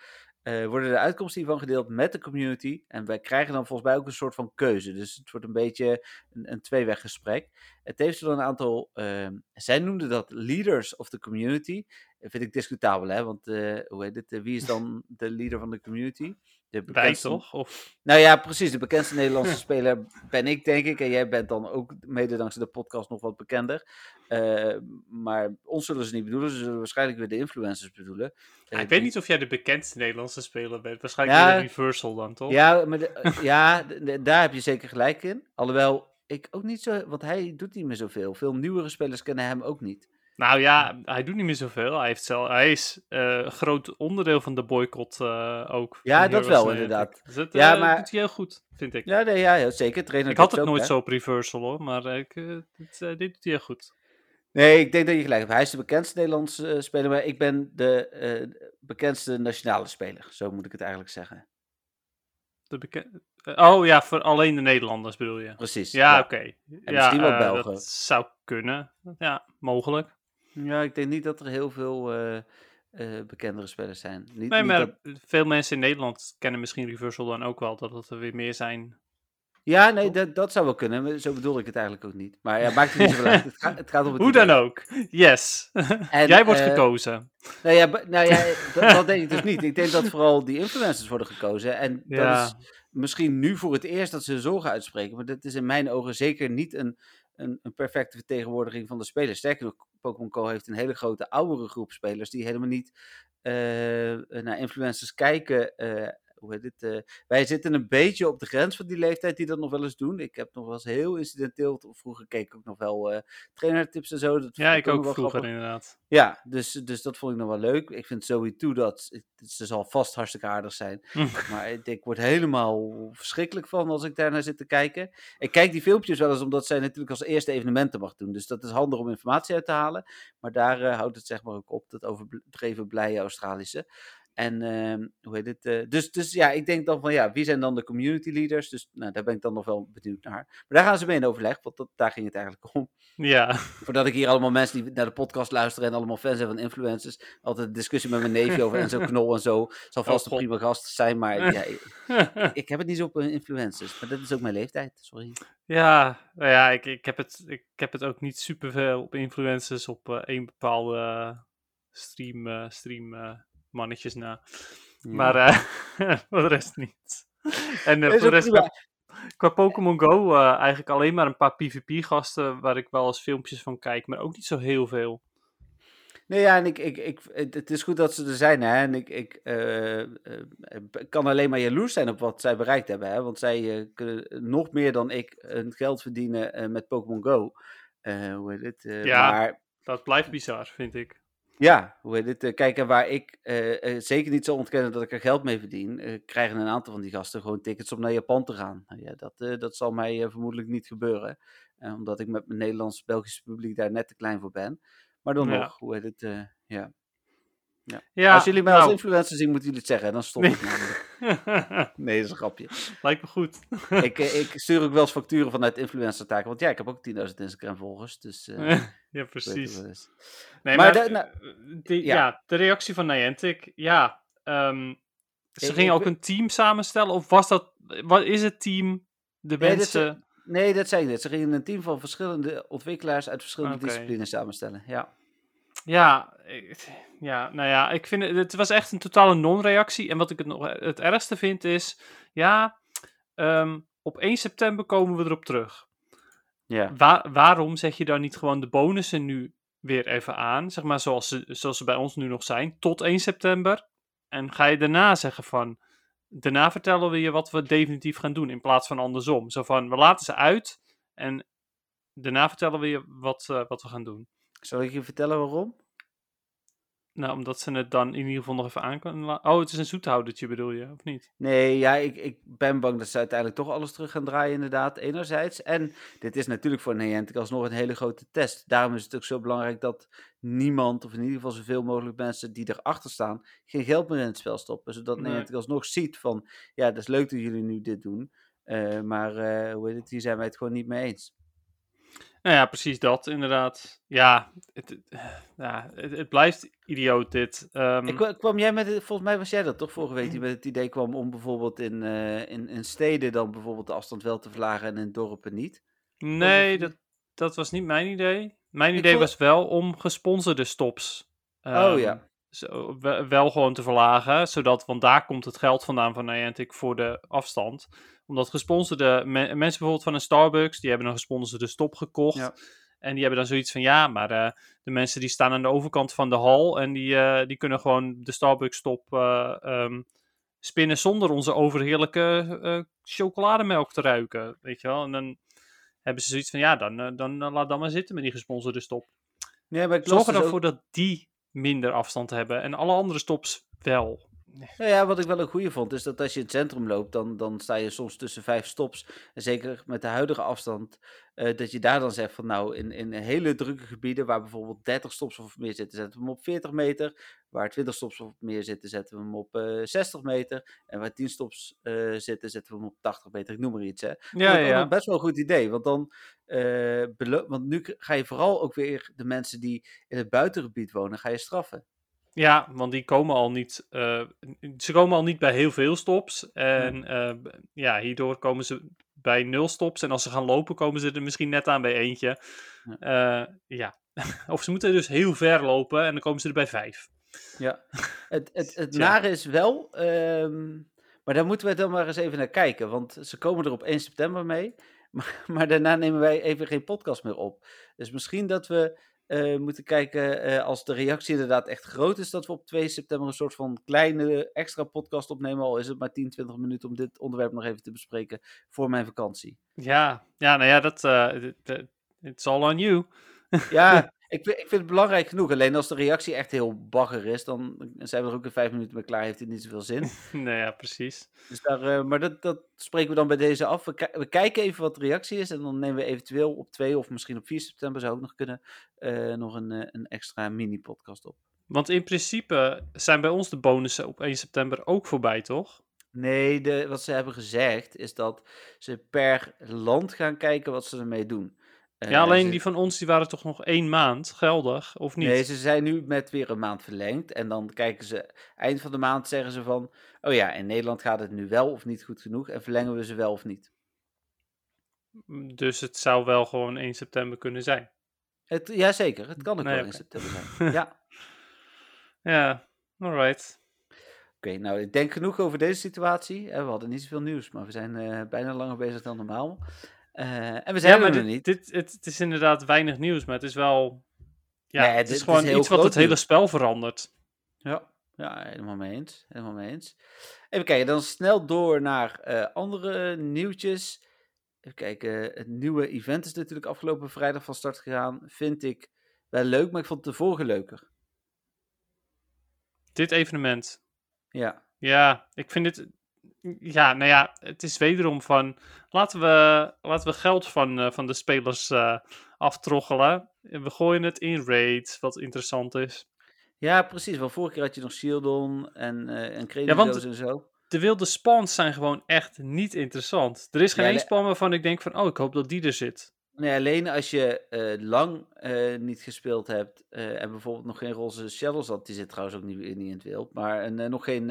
Eh, worden de uitkomsten hiervan gedeeld met de community. En wij krijgen dan volgens mij ook een soort van keuze. Dus het wordt een beetje een, een tweeweggesprek. Het heeft dan een aantal. ehm, zij noemden dat leaders of the community. Dat vind ik discutabel, hè? Want eh, hoe heet het? eh, wie is dan de leader van de community? De Wij bekendste- toch? Of... Nou ja, precies. De bekendste Nederlandse [LAUGHS] speler ben ik, denk ik. En jij bent dan ook mede dankzij de podcast nog wat bekender. Eh, maar ons zullen ze niet bedoelen. Ze zullen waarschijnlijk weer de influencers bedoelen. Eh, ik die- weet niet of jij de bekendste Nederlandse speler bent. Waarschijnlijk Ja. een reversal dan, toch? Ja, maar de- eh, ja daar heb je zeker gelijk in. Alhoewel, ik ook niet zo... Want hij doet niet meer zoveel. Veel nieuwere spelers kennen hem ook niet. Nou ja, hij doet niet meer zoveel. Hij, heeft zelf, hij is eh, een groot onderdeel van de boycott eh, ook. Ja, dat wel, Niantic. inderdaad. Dus dat Ja, eh, maar- doet hij heel goed, vind ik. Ja, nee, ja, ja zeker. Trainer ik had het ook, nooit hè. zo op reversal hoor, maar eh, ik, eh, dit, eh, dit doet hij heel goed. Nee, ik denk dat je gelijk hebt. Hij is de bekendste Nederlandse eh, speler, maar ik ben de eh, bekendste nationale speler. Zo moet ik het eigenlijk zeggen. De beken- eh, oh ja, voor alleen de Nederlanders bedoel je? Precies. Ja, oké. Ja, misschien wel eh, Belgen. Dat zou kunnen. Ja, mogelijk. Ja, ik denk niet dat er heel veel eh, bekendere spelers zijn. Niet, Nee, niet maar dat- veel mensen in Nederland kennen misschien reversal dan ook wel, dat het er weer meer zijn. Ja, nee, dat, dat zou wel kunnen. Zo bedoel ik het eigenlijk ook niet. Maar ja, maakt het niet zoveel uit. Het gaat, [LAUGHS] het gaat om het Hoe idee. dan ook. Yes. [LAUGHS] En, Jij wordt eh, gekozen. Nou ja, nou ja [LAUGHS] dat, dat denk ik dus niet. Ik denk dat vooral die influencers worden gekozen. En dat is misschien nu voor het eerst dat ze zorgen uitspreken. Maar dat is in mijn ogen zeker niet een, een, een perfecte vertegenwoordiging van de spelers. Sterker nog, Pokémon Go heeft een hele grote oudere groep spelers die helemaal niet eh, naar influencers kijken. Eh, hoe heet het? eh, wij zitten een beetje op de grens van die leeftijd die dat nog wel eens doen. Ik heb nog wel eens heel incidenteel, vroeger keek ik ook nog wel eh trainertips en zo. Dat Ja, ik ook vroeger grappig. inderdaad. Ja, dus, dus dat vond ik nog wel leuk. Ik vind sowieso dat, het- ze zal vast hartstikke aardig zijn. [LAUGHS] Maar ik, ik word helemaal verschrikkelijk van als ik daarnaar zit te kijken. Ik kijk die filmpjes wel eens omdat zij natuurlijk als eerste evenementen mag doen. Dus dat is handig om informatie uit te halen. Maar daar eh, houdt het zeg maar ook op, dat overdreven blije Australische. En ehm, hoe heet het? eh, dus, dus ja, ik denk dan van ja, wie zijn dan de community leaders? Dus nou, daar ben ik dan nog wel benieuwd naar. Maar daar gaan ze mee in overleg, want dat, daar ging het eigenlijk om. Ja, [LAUGHS] Voordat ik hier allemaal mensen die naar de podcast luisteren en allemaal fans zijn van influencers. Altijd een discussie met mijn neefje over Enzo [LAUGHS] Knol en zo. Zal vast een God. prima gast zijn, maar [LAUGHS] ja, ik, ik heb het niet zo op eh, influencers. Maar dat is ook mijn leeftijd, sorry. ja, nou ja ik, ik, heb het, ik heb het ook niet super veel op influencers op eh, één bepaalde stream, stream mannetjes na. Ja. Maar eh, [LAUGHS] voor de rest niet. En eh, voor de rest qua, qua Pokémon Go eh, eigenlijk alleen maar een paar PvP-gasten waar ik wel eens filmpjes van kijk, maar ook niet zo heel veel. Nee, ja, en ik, ik, ik, het, is goed dat ze er zijn, hè. En ik, ik kan alleen maar jaloers zijn op wat zij bereikt hebben, hè. Want zij kunnen nog meer dan ik hun geld verdienen met Pokémon Go. Hoe heet het? Ja. Maar Dat blijft bizar, vind ik. Ja, hoe heet het? eh, Kijk, en waar ik eh, eh, zeker niet zal ontkennen dat ik er geld mee verdien, krijgen een aantal van die gasten gewoon tickets om naar Japan te gaan. Nou ja, dat, dat zal mij vermoedelijk niet gebeuren, omdat ik met mijn Nederlands-Belgische publiek daar net te klein voor ben. Maar dan Ja. nog, hoe heet het? eh, ja. Ja, als jullie mij als nou, influencer zien, moeten jullie het zeggen, dan stop ik. [LAUGHS] Nee, dat is een grapje. lijkt me goed. ik, eh, ik stuur ook wel eens facturen vanuit influencer-taken, want ja, ik heb ook 10.000 Instagram-volgers, dus... eh, [LAUGHS] ja, precies. Nee, Maar maar, de- nou- eh, die- ja. ja. de reactie van Niantic, ja. ehm, ze gingen ook een team samenstellen, of was dat, wat is het team? De Nee, dit mensen, Nee, dat zei ik net. Ze gingen een team van verschillende ontwikkelaars uit verschillende disciplines samenstellen. Ja. Ja, ja, nou ja, ik vind het, het was echt een totale non-reactie. En wat ik het nog het ergste vind is, ja, ehm, op 1 september komen we erop terug. Ja. Waar, waarom zeg je dan niet gewoon de bonussen nu weer even aan, zeg maar zoals ze, zoals ze bij ons nu nog zijn, tot 1 september? En ga je daarna zeggen van, daarna vertellen we je wat we definitief gaan doen, in plaats van andersom. Zo van, we laten ze uit en daarna vertellen we je wat, eh, wat we gaan doen. Zal ik je vertellen waarom? Nou, omdat ze het dan in ieder geval nog even aan kunnen laten. Oh, het is een zoethoudertje bedoel je, of niet? Nee, ja, ik, ik ben bang dat ze uiteindelijk toch alles terug gaan draaien, inderdaad, enerzijds. En dit is natuurlijk voor Niantic alsnog een hele grote test. Daarom is het ook zo belangrijk dat niemand, of in ieder geval zoveel mogelijk mensen die erachter staan, geen geld meer in het spel stoppen. Zodat Nee. Niantic alsnog ziet van, ja, dat is leuk dat jullie nu dit doen. eh, maar, eh, hoe heet het, hier zijn wij het gewoon niet mee eens. Nou ja, precies dat, inderdaad. Ja, het, het- ja, het, het blijft idioot dit. Ehm, Ik, kwa- kwam jij met, het- volgens mij was jij dat toch vorige week die met het idee kwam om bijvoorbeeld in, eh, in, in steden dan bijvoorbeeld de afstand wel te verlagen en in dorpen niet. nee, dat, dat was niet mijn idee. Mijn Ik idee was wel om gesponsorde stops. Oh ehm, ja. zo, we- wel gewoon te verlagen, zodat, want daar komt het geld vandaan van Niantic voor de afstand. Omdat gesponsorde me- mensen bijvoorbeeld van een Starbucks, die hebben een gesponsorde stop gekocht. Ja. En die hebben dan zoiets van, ja, maar eh, de mensen die staan aan de overkant van de hal en die, eh, die kunnen gewoon de Starbucks stop eh, ehm, spinnen zonder onze overheerlijke chocolademelk te ruiken, weet je wel. En dan hebben ze zoiets van, ja, dan, dan, laat dan maar zitten met die gesponsorde stop. Nee, maar Zorg er dus dan ook- voor dat die minder afstand hebben en alle andere stops wel. Nou ja, wat ik wel een goede vond, is dat als je in het centrum loopt, dan, dan sta je soms tussen vijf stops. En zeker met de huidige afstand, eh, dat je daar dan zegt van nou, in, in hele drukke gebieden waar bijvoorbeeld 30 stops of meer zitten, zetten we hem op 40 meter. Waar 20 stops of meer zitten, zetten we hem op eh 60 meter. En waar 10 stops eh, zitten, zetten we hem op 80 meter. Ik noem maar iets. Hè. Ja, ook ja. best wel een goed idee. Want dan, want nu ga je vooral ook weer de mensen die in het buitengebied wonen, ga je straffen. Ja, want die komen al niet. eh, ze komen al niet bij heel veel stops. En eh, b- ja, hierdoor komen ze bij nul stops. En als ze gaan lopen, komen ze er misschien net aan bij eentje. Ja. ja. [LAUGHS] Of ze moeten dus heel ver lopen en dan komen ze er bij vijf. Ja, het, het, het [LAUGHS] nare is wel, ehm, maar daar moeten we dan maar eens even naar kijken, want ze komen er op 1 september mee, [LAUGHS] maar, maar daarna nemen wij even geen podcast meer op. Dus misschien dat we eh, moeten kijken, eh, als de reactie inderdaad echt groot is, dat we op 2 september een soort van kleine extra podcast opnemen, al is het maar 10, 20 minuten om dit onderwerp nog even te bespreken voor mijn vakantie. Ja, ja nou ja, dat. eh, d- d- it's all on you. Ja, [LAUGHS] ik, vind- ik vind het belangrijk genoeg, alleen als de reactie echt heel bagger is, dan zijn we er ook in 5 minuten mee klaar, heeft het niet zoveel zin. [LAUGHS] nee, ja, precies. Dus daar, eh, maar dat, dat spreken we dan bij deze af. We kijken even wat de reactie is. En dan nemen we eventueel op 2 of misschien op 4 september zou ook nog kunnen. eh, nog een, eh, een extra mini-podcast op. Want in principe zijn bij ons de bonussen op 1 september ook voorbij, toch? Nee, de, wat ze hebben gezegd is dat ze per land gaan kijken wat ze ermee doen. Eh, ja, alleen ze- die van ons die waren toch nog één maand geldig, of niet? Nee, ze zijn nu met weer een maand verlengd. En dan kijken ze, eind van de maand zeggen ze van... Oh ja, in Nederland gaat het nu wel of niet goed genoeg. En verlengen we ze wel of niet. Dus het zou wel gewoon 1 september kunnen zijn. Het, jazeker, het kan ook Nee, wel in oké. september zijn. [LAUGHS] ja. Ja, alright. Oké, nou, ik denk genoeg over deze situatie. Eh, we hadden niet zoveel nieuws, maar we zijn eh, bijna langer bezig dan normaal. Eh, en we zijn Ja, er dit, niet. dit, het, het is inderdaad weinig nieuws, maar het is wel... Ja, Nee, het dit- is dit gewoon is iets wat het hele spel verandert. Ja, ja, helemaal mee eens. Helemaal mee eens. Even kijken, dan snel door naar eh, andere nieuwtjes. Even kijken, het nieuwe event is natuurlijk afgelopen vrijdag van start gegaan. Vind ik wel leuk, maar ik vond het de vorige leuker. Dit evenement. Ja, Ja, ik vind het... Ja, nou ja, het is wederom van... Laten we, laten we geld van, eh, van de spelers eh, aftroggelen. En we gooien het in raids, wat interessant is. ja precies. Want vorige keer had je nog Shieldon en, eh en Ja, want- en zo. De wilde spawns zijn gewoon echt niet interessant. Er is geen Ja, één de- spawn waarvan ik denk van... Oh, ik hoop dat die er zit. Nee, alleen als je lang niet gespeeld hebt en bijvoorbeeld nog geen roze shadows had, die zit trouwens ook niet, niet in het wild, maar en, nog geen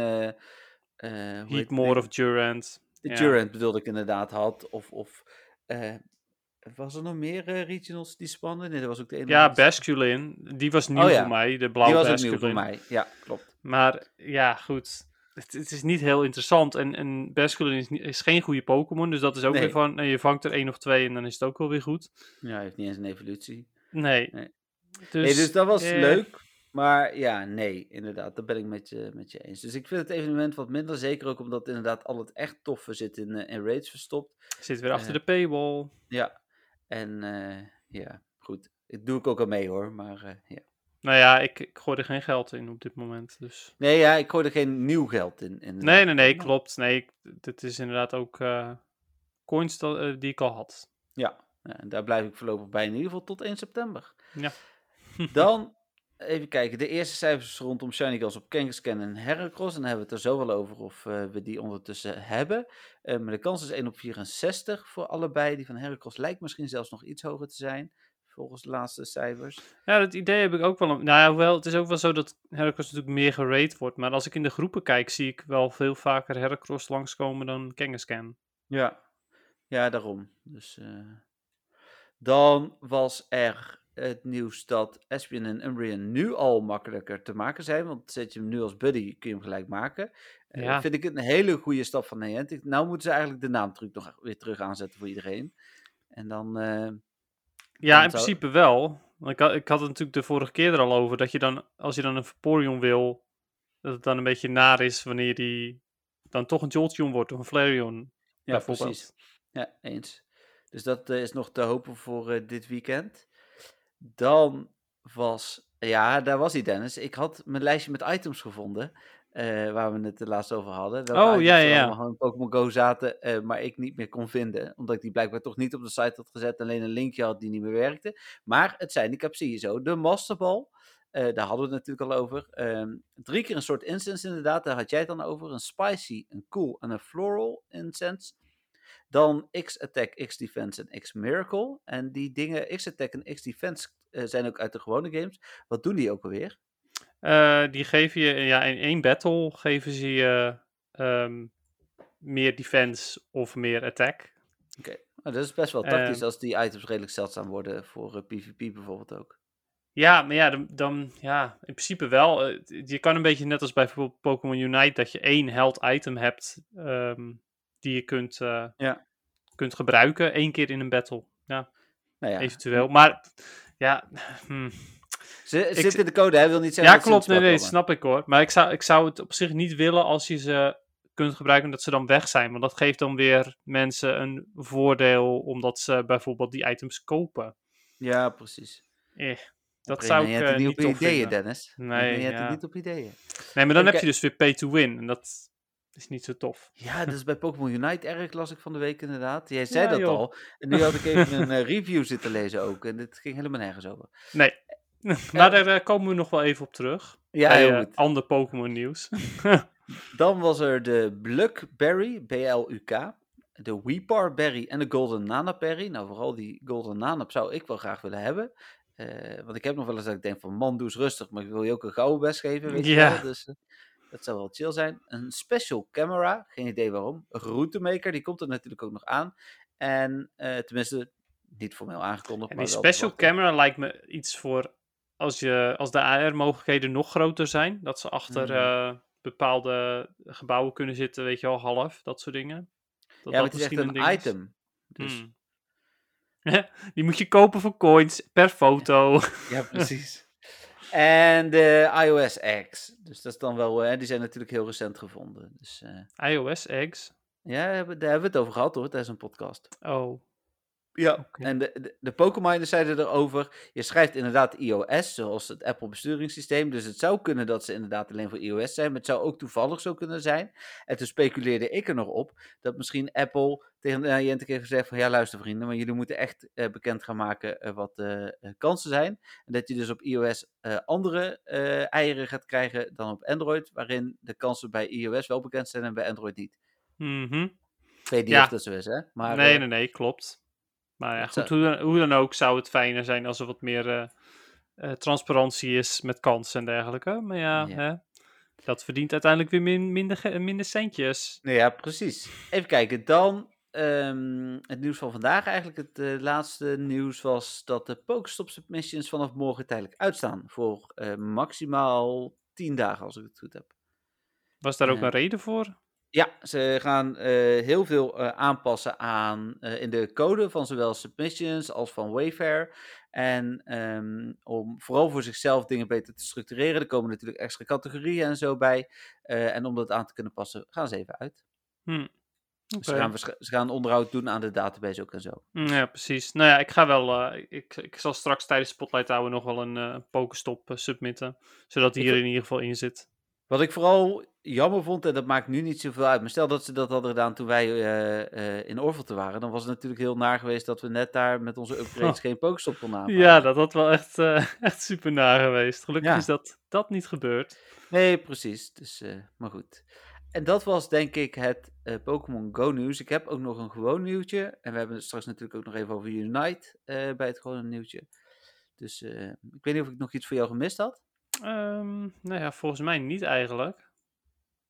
eh Heatmore ding? of Durant. ja. Durant bedoelde ik inderdaad had, of, of eh, was er nog meer eh, regionals die spannen? Nee, dat was ook de ene. Ja, die- Basculin. Die was nieuw Oh ja. voor mij, de Die blauwe was ook Basculin. nieuw voor mij. Ja, klopt. Maar ja, goed. Het, het is niet heel interessant. En, en Basculin is, geen goede Pokémon. Dus dat is ook Nee. weer van, je vangt er één of twee en dan is het ook wel weer goed. Ja, hij heeft niet eens een evolutie. Nee. Nee. Dus, dus dat was eh, leuk. Maar ja, nee, inderdaad, dat ben ik met je, met je eens. Dus ik vind het evenement wat minder, zeker ook omdat inderdaad al het echt toffe zit in, eh, in raids verstopt. Zit weer achter Eh. de paywall. Ja, en eh, ja, goed. Ik doe ik ook al mee hoor, maar ja. Nou ja, ik, ik gooi er geen geld in op dit moment. Dus. Nee, ja, ik gooi er geen nieuw geld in. in Nee, nee, nee, klopt. Nee, ik- dit is inderdaad ook coins dat, die ik al had. Ja, ja, en daar blijf ik voorlopig bij, in ieder geval tot 1 september. Ja. Dan, even kijken, de eerste cijfers rondom Shiny Girls op Kangaskhan en Heracross. En dan hebben we het er zo wel over of eh, we die ondertussen hebben. Eh, maar de kans is 1 op 64 voor allebei. Die van Heracross lijkt misschien zelfs nog iets hoger te zijn, volgens de laatste cijfers. Ja, dat idee heb ik ook wel. een- Nou ja, hoewel, het is ook wel zo dat Heracross natuurlijk meer gerate wordt. Maar als ik in de groepen kijk, zie ik wel veel vaker Heracross langskomen dan Kangaskhan. Ja, ja daarom. Dus, eh, dan was er het nieuws dat Espion en Umbreon nu al makkelijker te maken zijn. Want zet je hem nu als buddy, kun je hem gelijk maken. Eh, Ja. vind ik een hele goede stap van Niantic. Nou moeten ze eigenlijk de naamtruc nog weer terug aanzetten voor iedereen. En dan, eh, Ja, in principe wel. Ik had, ik had het natuurlijk de vorige keer er al over. Dat je dan, als je dan een Vaporeon wil, dat het dan een beetje naar is wanneer die dan toch een Jolteon wordt of een Flareon. ja, precies. Ja, eens. Dus dat eh, is nog te hopen voor dit weekend. Dan was, ja, daar was hij Dennis. Ik had mijn lijstje met items gevonden. eh, waar we het de laatst over hadden. Welke Oh, ja, ja, allemaal in Pokémon Go zaten, eh, maar ik niet meer kon vinden. Omdat ik die blijkbaar toch niet op de site had gezet. Alleen een linkje had die niet meer werkte. Maar het zijn, zie je zo, de Masterball. eh, daar hadden we het natuurlijk al over. Ehm, drie keer een soort incense inderdaad. Daar had jij het dan over. Een spicy, een cool en een floral incense. Dan X-Attack, X-Defense en X-Miracle. En die dingen, X-Attack en X-Defense, eh, zijn ook uit de gewone games. Wat doen die ook alweer? Eh, die geven je, ja, in één battle geven ze je ehm, meer defense of meer attack. Nou, dat is best wel tactisch Ehm. als die items redelijk zeldzaam worden voor eh, PvP bijvoorbeeld ook. Ja, maar ja, dan, dan ja, in principe wel. Eh, je kan een beetje net als bij bijvoorbeeld Pokémon Unite, dat je één held item hebt ehm, die je kunt, eh, Ja. kunt gebruiken, één keer in een battle. Ja, Nou ja, eventueel. Maar ja, hmm. ze, ik- zit in de code, hè? wil niet zeggen ja dat klopt. Nee, nee, komen. snap ik hoor. Maar ik zou, ik zou het op zich niet willen als je ze kunt gebruiken dat ze dan weg zijn. Want dat geeft dan weer mensen een voordeel omdat ze bijvoorbeeld die items kopen. Ja, precies. Eh, dat zou ik eh, niet op ideeën, vinden. Dennis. Nee, Je hebt ja. het niet op ideeën. Nee, maar dan heb je dus weer pay to win. En dat is niet zo tof. Ja, dat is bij Pokémon Unite erg, las ik van de week inderdaad. Jij zei Ja, dat joh. al. En nu had ik even een eh, review zitten lezen ook. En dit ging helemaal nergens over. Nee. [LAUGHS] maar daar eh, komen we nog wel even op terug. Ja, bij heel eh, goed. ander Pokémon nieuws. [LAUGHS] Dan was er de Bluckberry, B-L-U-K. De Weepar Berry en de Golden Nana Berry. Nou, vooral die Golden Nana zou ik wel graag willen hebben. Want ik heb nog wel eens dat ik denk van, man, doe eens rustig. Maar ik wil je ook een gouden best geven, weet je Ja. wel. Dus dat zou wel chill zijn. Een special camera, geen idee waarom. Een routemaker, die komt er natuurlijk ook nog aan. En eh, tenminste, niet formeel aangekondigd. En die special camera lijkt me iets voor als, je, als de AR-mogelijkheden nog groter zijn. Dat ze achter Mhm. eh, bepaalde gebouwen kunnen zitten, weet je wel, half, dat soort dingen. Dat Ja, dat het is echt een is. item. Dus Hmm. [LAUGHS] Die moet je kopen voor coins per foto. Ja, precies. [LAUGHS] en de iOS X. Dus dat is dan wel, eh, die zijn natuurlijk heel recent gevonden. Dus eh, iOS eggs. ja, daar hebben, daar hebben we het over gehad hoor, tijdens een podcast. Oh. Ja. En de, de, de Pokémoners zeiden erover, je schrijft inderdaad iOS, zoals het Apple besturingssysteem. Dus het zou kunnen dat ze inderdaad alleen voor iOS zijn, maar het zou ook toevallig zo kunnen zijn. En toen speculeerde ik er nog op, dat misschien Apple tegen de Niantic heeft gezegd van, ja luister vrienden, maar jullie moeten echt eh, bekend gaan maken eh, wat de eh, kansen zijn. En dat je dus op iOS andere eieren gaat krijgen dan op Android, waarin de kansen bij iOS wel bekend zijn en bij Android niet. Mhm. Ik weet niet Ja. of dat zo is, hè? Maar, nee, nee, nee, klopt. Maar ja, goed, zou- hoe dan, hoe dan ook zou het fijner zijn als er wat meer eh, eh, transparantie is met kansen en dergelijke. Maar ja, Ja. Hè, dat verdient uiteindelijk weer min- minder, minder centjes. Nou ja, precies. Even kijken, dan ehm, het nieuws van vandaag. Eigenlijk het eh, laatste nieuws was dat de Pokestop submissions vanaf morgen tijdelijk uitstaan. Voor eh, maximaal 10 dagen, als ik het goed heb. Was daar ook een reden voor? Ja, ze gaan eh, heel veel eh, aanpassen aan eh, in de code van zowel submissions als van Wayfair. En ehm, om vooral voor zichzelf dingen beter te structureren. Er komen natuurlijk extra categorieën en zo bij. En om dat aan te kunnen passen, gaan ze even uit. Hm. Ze, gaan, ze gaan onderhoud doen aan de database ook en zo. Mm, Ja, precies. Nou ja, ik ga wel. ik, ik zal straks tijdens Spotlight Hour nog wel een eh Pokestop submitten. Zodat die Ik hier in ieder geval in zit. Wat ik vooral jammer vond, en dat maakt nu niet zoveel uit. Maar stel dat ze dat hadden gedaan toen wij eh, eh, in Orvelte waren. Dan was het natuurlijk heel naar geweest dat we net daar met onze upgrades geen Pokestop konden aanvragen. Ja, dat had wel echt, eh, echt super na geweest. Gelukkig Ja. is dat, dat niet gebeurd. Nee, precies. Dus, maar goed. En dat was denk ik het Pokémon Go nieuws. Ik heb ook nog een gewoon nieuwtje. En we hebben het straks natuurlijk ook nog even over Unite bij het gewone nieuwtje. Dus ik weet niet of ik nog iets voor jou gemist had. Ehm, nou ja, volgens mij niet eigenlijk.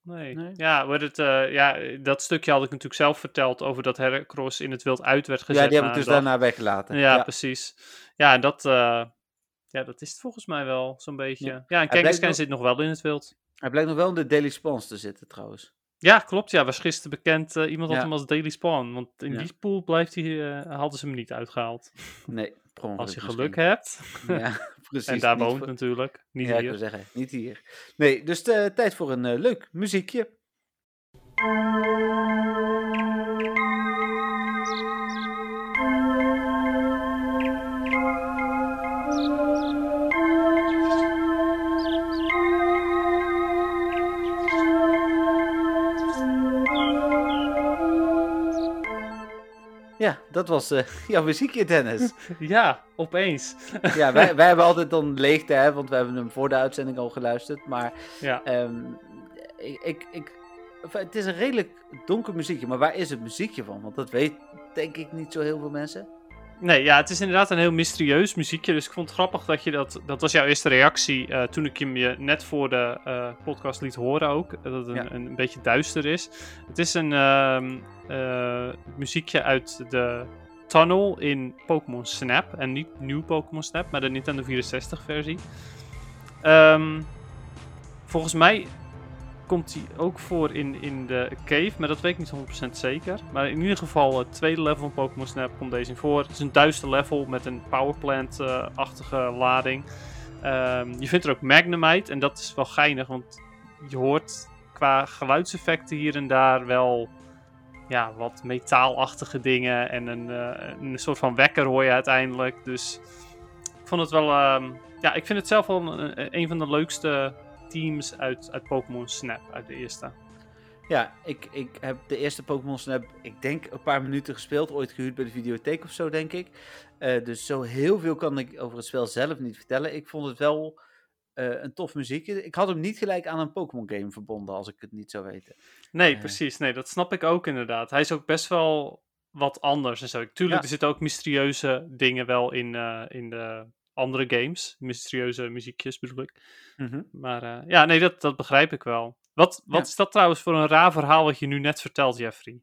Nee. Nee? Ja, heet het, eh, ja, dat stukje had ik natuurlijk zelf verteld over dat Heracross in het wild uit werd gezet. ja, die heb na ik dus daarna weggelaten. Ja, precies. Ja, en dat, eh, ja, dat is het volgens mij wel, zo'n beetje. Ja. Ja, en Kangaskhan nog- zit nog wel in het wild. Hij blijkt nog wel in de Daily Spawns te zitten trouwens. Ja, klopt. Ja, was gisteren bekend. eh, iemand had Ja. hem als Daily Spawn. Want in Ja. die pool blijft hij, hadden ze hem niet uitgehaald. Nee, Als je misschien. geluk hebt. Ja, [LAUGHS] precies. en daar woont voor- natuurlijk. Niet ja, ik hier. wil zeggen, niet hier. Nee, dus eh, tijd voor een eh, leuk muziekje. Ja, dat was eh, [LAUGHS] jouw muziekje, Dennis. [LAUGHS] Ja, opeens. [LAUGHS] Ja, wij, wij hebben altijd dan leegte, hè, want we hebben hem voor de uitzending al geluisterd. Maar Ja. ehm, ik, ik, het is een redelijk donker muziekje, maar waar is het muziekje van? Want dat weet denk ik niet zo heel veel mensen. Nee, ja, het is inderdaad een heel mysterieus muziekje. Dus ik vond het grappig dat je dat... Dat was jouw eerste reactie eh, toen ik hem je net voor de eh, podcast liet horen ook. Dat het een, Ja. een, beetje duister is. Het is een ehm, eh, muziekje uit de tunnel in Pokémon Snap. En niet nieuw Pokémon Snap, maar de Nintendo 64 versie. Ehm, volgens mij komt hij ook voor in, in de cave, maar dat weet ik niet 100% zeker. Maar in ieder geval, het tweede level van Pokémon Snap komt deze in voor. Het is een duister level met een powerplant-achtige lading. Ehm, je vindt er ook Magnemite en dat is wel geinig, want je hoort qua geluidseffecten hier en daar wel ja, wat metaalachtige dingen. En een, eh, een soort van wekker hoor je uiteindelijk. Dus ik vond het wel. ehm, ja, ik vind het zelf wel een van de leukste teams uit, uit Pokémon Snap, uit de eerste. Ja, ik, ik heb de eerste Pokémon Snap, ik denk een paar minuten gespeeld. Ooit gehuurd bij de videotheek of zo, denk ik. Eh, dus zo heel veel kan ik over het spel zelf niet vertellen. Ik vond het wel eh, een tof muziekje. Ik had hem niet gelijk aan een Pokémon game verbonden, als ik het niet zou weten. Nee, Eh. precies. Nee, dat snap ik ook inderdaad. Hij is ook best wel wat anders en zo. Tuurlijk, Ja. er zitten ook mysterieuze dingen wel in, in de andere games. Mysterieuze muziekjes bedoel ik. Maar eh, ja, nee, dat, dat begrijp ik wel. Wat, wat Ja. is dat trouwens voor een raar verhaal wat je nu net vertelt, Jeffrey?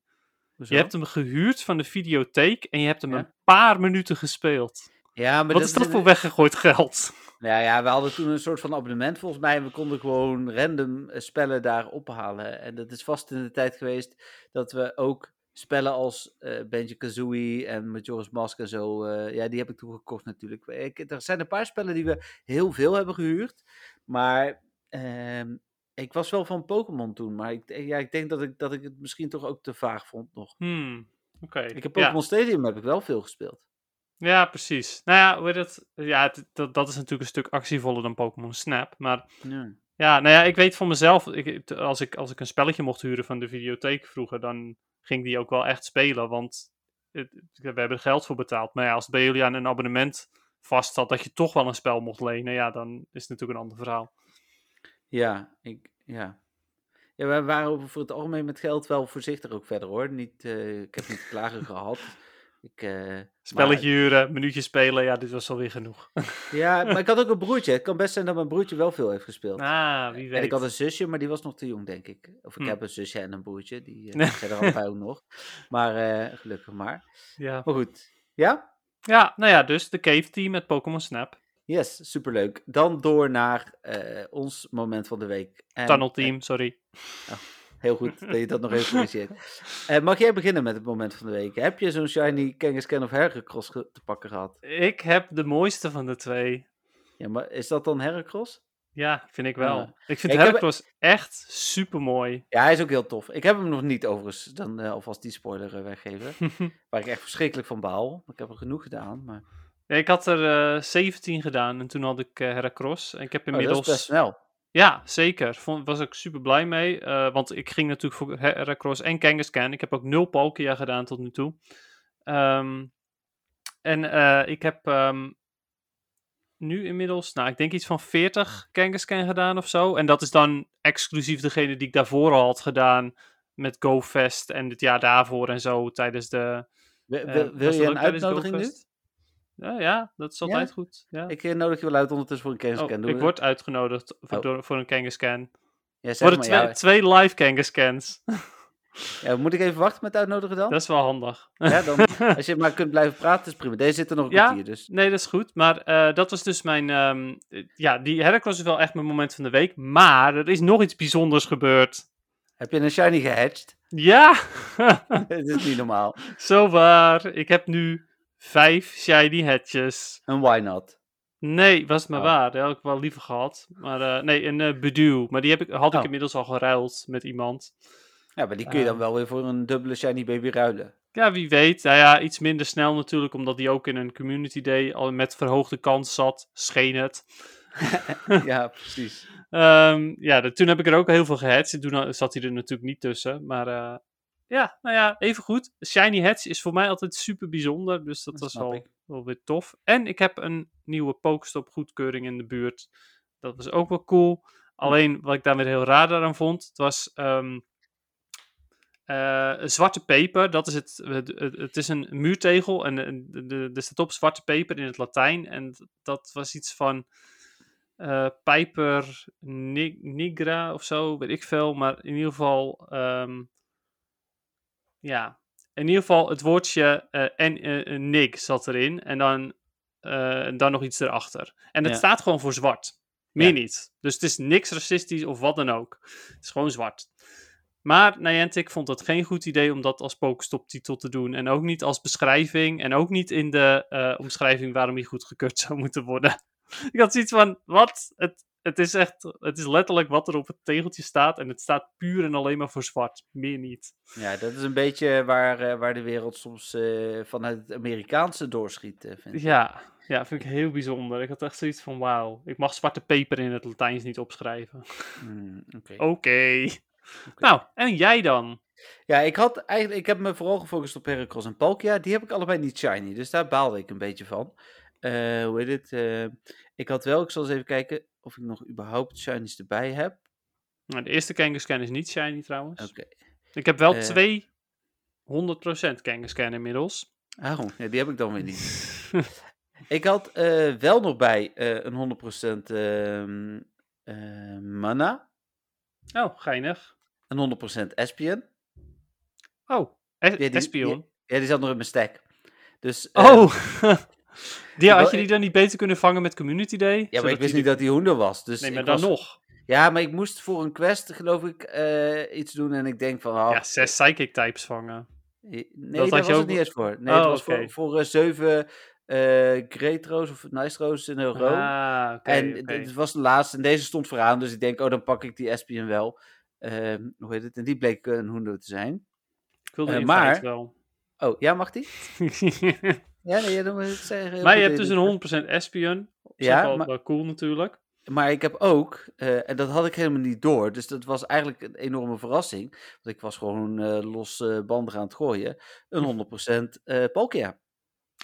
Hoezo? Je hebt hem gehuurd van de videotheek en je hebt hem Ja. een paar minuten gespeeld. ja, maar Wat is dat voor weggegooid geld? Ja, ja, we hadden toen een soort van abonnement volgens mij. En we konden gewoon random eh, spellen daar ophalen. En dat is vast in de tijd geweest dat we ook spellen als eh Benji Kazooie en Majora's Mask en zo. eh, ja, die heb ik toen gekocht natuurlijk. Ik, er zijn een paar spellen die we heel veel hebben gehuurd. Maar ehm, ik was wel van Pokémon toen. Maar ik, ja, ik denk dat ik, dat ik het misschien toch ook te vaag vond nog. Hmm, oké. Ik heb Ja. Pokémon Stadium heb ik wel veel gespeeld. Ja, precies. Nou ja, hoe het? Ja, het- dat, dat is natuurlijk een stuk actievoller dan Pokémon Snap. Maar Ja. ja, nou ja, ik weet van mezelf, ik, als, ik, als ik een spelletje mocht huren van de videotheek vroeger, dan ging die ook wel echt spelen. Want het- we hebben er geld voor betaald. Maar ja, als bij jullie aan een abonnement vast zat dat je toch wel een spel mocht lenen, ja, dan is het natuurlijk een ander verhaal. Ja, ik, ja. Ja, wij waren over het algemeen met geld wel voorzichtig ook verder hoor. Niet, eh, ik heb niet klagen gehad. Ik, eh, Spelletje huren, minuutje spelen, ja, dit was alweer genoeg. [LAUGHS] ja, maar ik had ook een broertje. Het kan best zijn dat mijn broertje wel veel heeft gespeeld. ah, wie weet. En ik had een zusje, maar die was nog te jong, denk ik. Of ik Hm. heb een zusje en een broertje, die eh, [LAUGHS] zijn er allebei ook nog. Maar eh, gelukkig maar. ja. Maar goed. Ja? ja, nou ja, dus de Cave Team met Pokémon Snap. Yes, superleuk. Dan door naar ons moment van de week. En, Tunnel Team, sorry. Heel goed dat je dat nog even corrigeert. [LAUGHS] Eh, mag jij beginnen met het moment van de week? Heb je zo'n shiny Kangaskhan of Heracross te pakken gehad? Ik heb de mooiste van de twee. Ja, maar is dat dan Heracross? Ja, vind ik wel. Ah. ik vind Ik heb- Heracross echt super mooi. Ja, hij is ook heel tof. Ik heb hem nog niet overigens, dan eh, alvast die spoiler eh, weggeven. [LAUGHS] Waar ik echt verschrikkelijk van baal. Ik heb er genoeg gedaan, maar ik had er eh 17 gedaan en toen had ik Heracross. En ik heb oh, dat inmiddels... is best snel. Ja, zeker. Vond, was ik super blij mee. eh, want ik ging natuurlijk voor Heracross en Kangaskhan. Ik heb ook nul Palkia gedaan tot nu toe. Ehm, en eh, ik heb ehm, nu inmiddels, nou, ik denk iets van 40 Kangaskhan gedaan of zo. En dat is dan exclusief degene die ik daarvoor al had gedaan. Met GoFest en het jaar daarvoor en zo tijdens de. Wil, eh, wil, je een uitnodiging nu? Ja, ja, dat is Ja? altijd goed. Ja. Ik eh, nodig je wel uit ondertussen voor een Oh, Kangaskhan. Doe ik we- word uitgenodigd voor, Oh. door, voor een Kangaskhan. Ja, zeg Worden twee, twee live Kangaskans. Ja, moet ik even wachten met uitnodigen dan? Dat is wel handig. Ja, dan [LAUGHS] als je maar kunt blijven praten, is prima. Deze zit er nog een Ja? kwartier, dus. Nee, dat is goed. Maar eh, dat was dus mijn... eh, ja, die Heracross is wel echt mijn moment van de week. Maar er is nog iets bijzonders gebeurd. Heb je een shiny gehatcht? Ja! [LAUGHS] Het is niet normaal. [LAUGHS] Zo waar. Ik heb nu vijf shiny hatches. Een why not? Nee, was het maar Oh. waar. Dat had ik wel liever gehad. Maar eh, nee, een uh. Maar die heb ik, had ik Oh. inmiddels al geruild met iemand. Ja, maar die kun je dan Eh. wel weer voor een dubbele shiny baby ruilen. Ja, wie weet. Nou ja, iets minder snel natuurlijk, omdat die ook in een community day al met verhoogde kans zat. Scheen het. [LAUGHS] ja, precies. Ehm, ja, de- toen heb ik er ook heel veel gehatcht. Toen had- zat hij er natuurlijk niet tussen. Maar eh, ja, nou ja, even goed. Shiny Hatch is voor mij altijd super bijzonder. Dus dat Dat was snap wel, weer tof. En ik heb een nieuwe Pokestop goedkeuring in de buurt. Dat was ook wel cool. Alleen wat ik daar weer heel raar aan vond, het was ehm, eh, een zwarte peper. Dat is het, het, het, is een muurtegel en en de- de- er staat op zwarte peper in het Latijn. En dat was iets van eh Pijper Ni- Nigra of zo, weet ik veel. Maar in ieder geval, ehm, ja, in ieder geval het woordje eh, en nig zat erin. En dan, dan nog iets erachter. En het Ja. staat gewoon voor zwart. Meer Ja. niet. Dus het is niks racistisch of wat dan ook. Het is gewoon zwart. Maar Niantic vond het geen goed idee om dat als Pokestop-titel te doen. En ook niet als beschrijving. En ook niet in de omschrijving waarom hij goedgekeurd [LAUGHS] zou moeten worden. Ik had zoiets van, wat? Het, het is echt, het is letterlijk wat er op het tegeltje staat. En het staat puur en alleen maar voor zwart. Meer niet. Ja, dat is een beetje waar, eh, waar de wereld soms eh, vanuit het Amerikaanse doorschiet, eh, vind ik. Ja, ja, vind ik heel bijzonder. Ik had echt zoiets van, wauw. Ik mag zwarte peper in het Latijns niet opschrijven. Hmm, [LAUGHS] Oké. Nou, en jij dan? Ja, ik had eigenlijk, ik heb me vooral gefocust op Heracross en Palkia. Die heb ik allebei niet shiny, dus daar baalde ik een beetje van. Hoe heet het? ik had wel, ik zal eens even kijken of ik nog überhaupt shinies erbij heb. Nou, de eerste Kangaskhan is niet shiny trouwens. Oké. Ik heb wel Eh. twee 100% Kangaskhan inmiddels. Oh, ja, die heb ik dan weer niet. [LAUGHS] ik had eh, wel nog bij eh, een 100% ehm eh, mana, Oh, geinig. een 100% Espion. Oh, es- Ja, die- Espion. Ja, die zat nog in mijn stack. Dus, Oh! [LAUGHS] die, had je die dan niet beter kunnen vangen met Community Day? Ja, maar ik wist niet dat die hoender was. Dus Nee, maar dan was- nog. Ja, maar ik moest voor een quest, geloof ik, eh, iets doen. En ik denk van, oh, Ja, zes Psychic types vangen. Nee, Dat daar was je het niet eens voor. Nee, Oh, het was voor, voor eh, zeven eh Great Rose of Nice Rose in een row. Ah, oké. en het was de laatste en deze stond vooraan. Dus ik denk, oh, dan pak ik die Espion wel. Ehm, hoe heet het? En die bleek een hoender te zijn. Ik wilde maar- maar... wel. Oh, ja, mag die? [LAUGHS] Ja, nee, moet ik zeggen. maar je hebt dus een 100% Espion. Op Ja, wel, maar- wel cool natuurlijk. Maar ik heb ook, eh, en dat had ik helemaal niet door, dus dat was eigenlijk een enorme verrassing. Want ik was gewoon eh los eh, banden aan het gooien. Een 100% eh Palkia.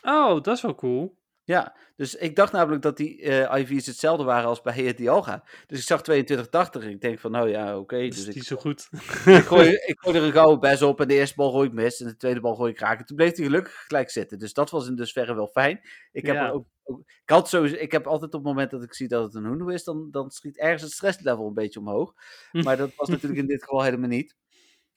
Oh, dat is wel cool. Ja, dus ik dacht namelijk dat die eh, IV's hetzelfde waren als bij het Dialga. Dus ik zag 2280 en ik denk van, nou ja, oké. Is dus ik, niet zo goed. ik, gooi, ik gooi er een gouden bes op en de eerste bal gooi ik mis en de tweede bal gooi ik raken. Toen bleef hij gelukkig gelijk zitten. Dus dat was in dusverre wel fijn. Ik heb, Ja. ook, ook- ik had sowieso, ik heb altijd op het moment dat ik zie dat het een hoendo is, dan, dan schiet ergens het stresslevel een beetje omhoog. [LAUGHS] Maar dat was natuurlijk in dit geval helemaal niet.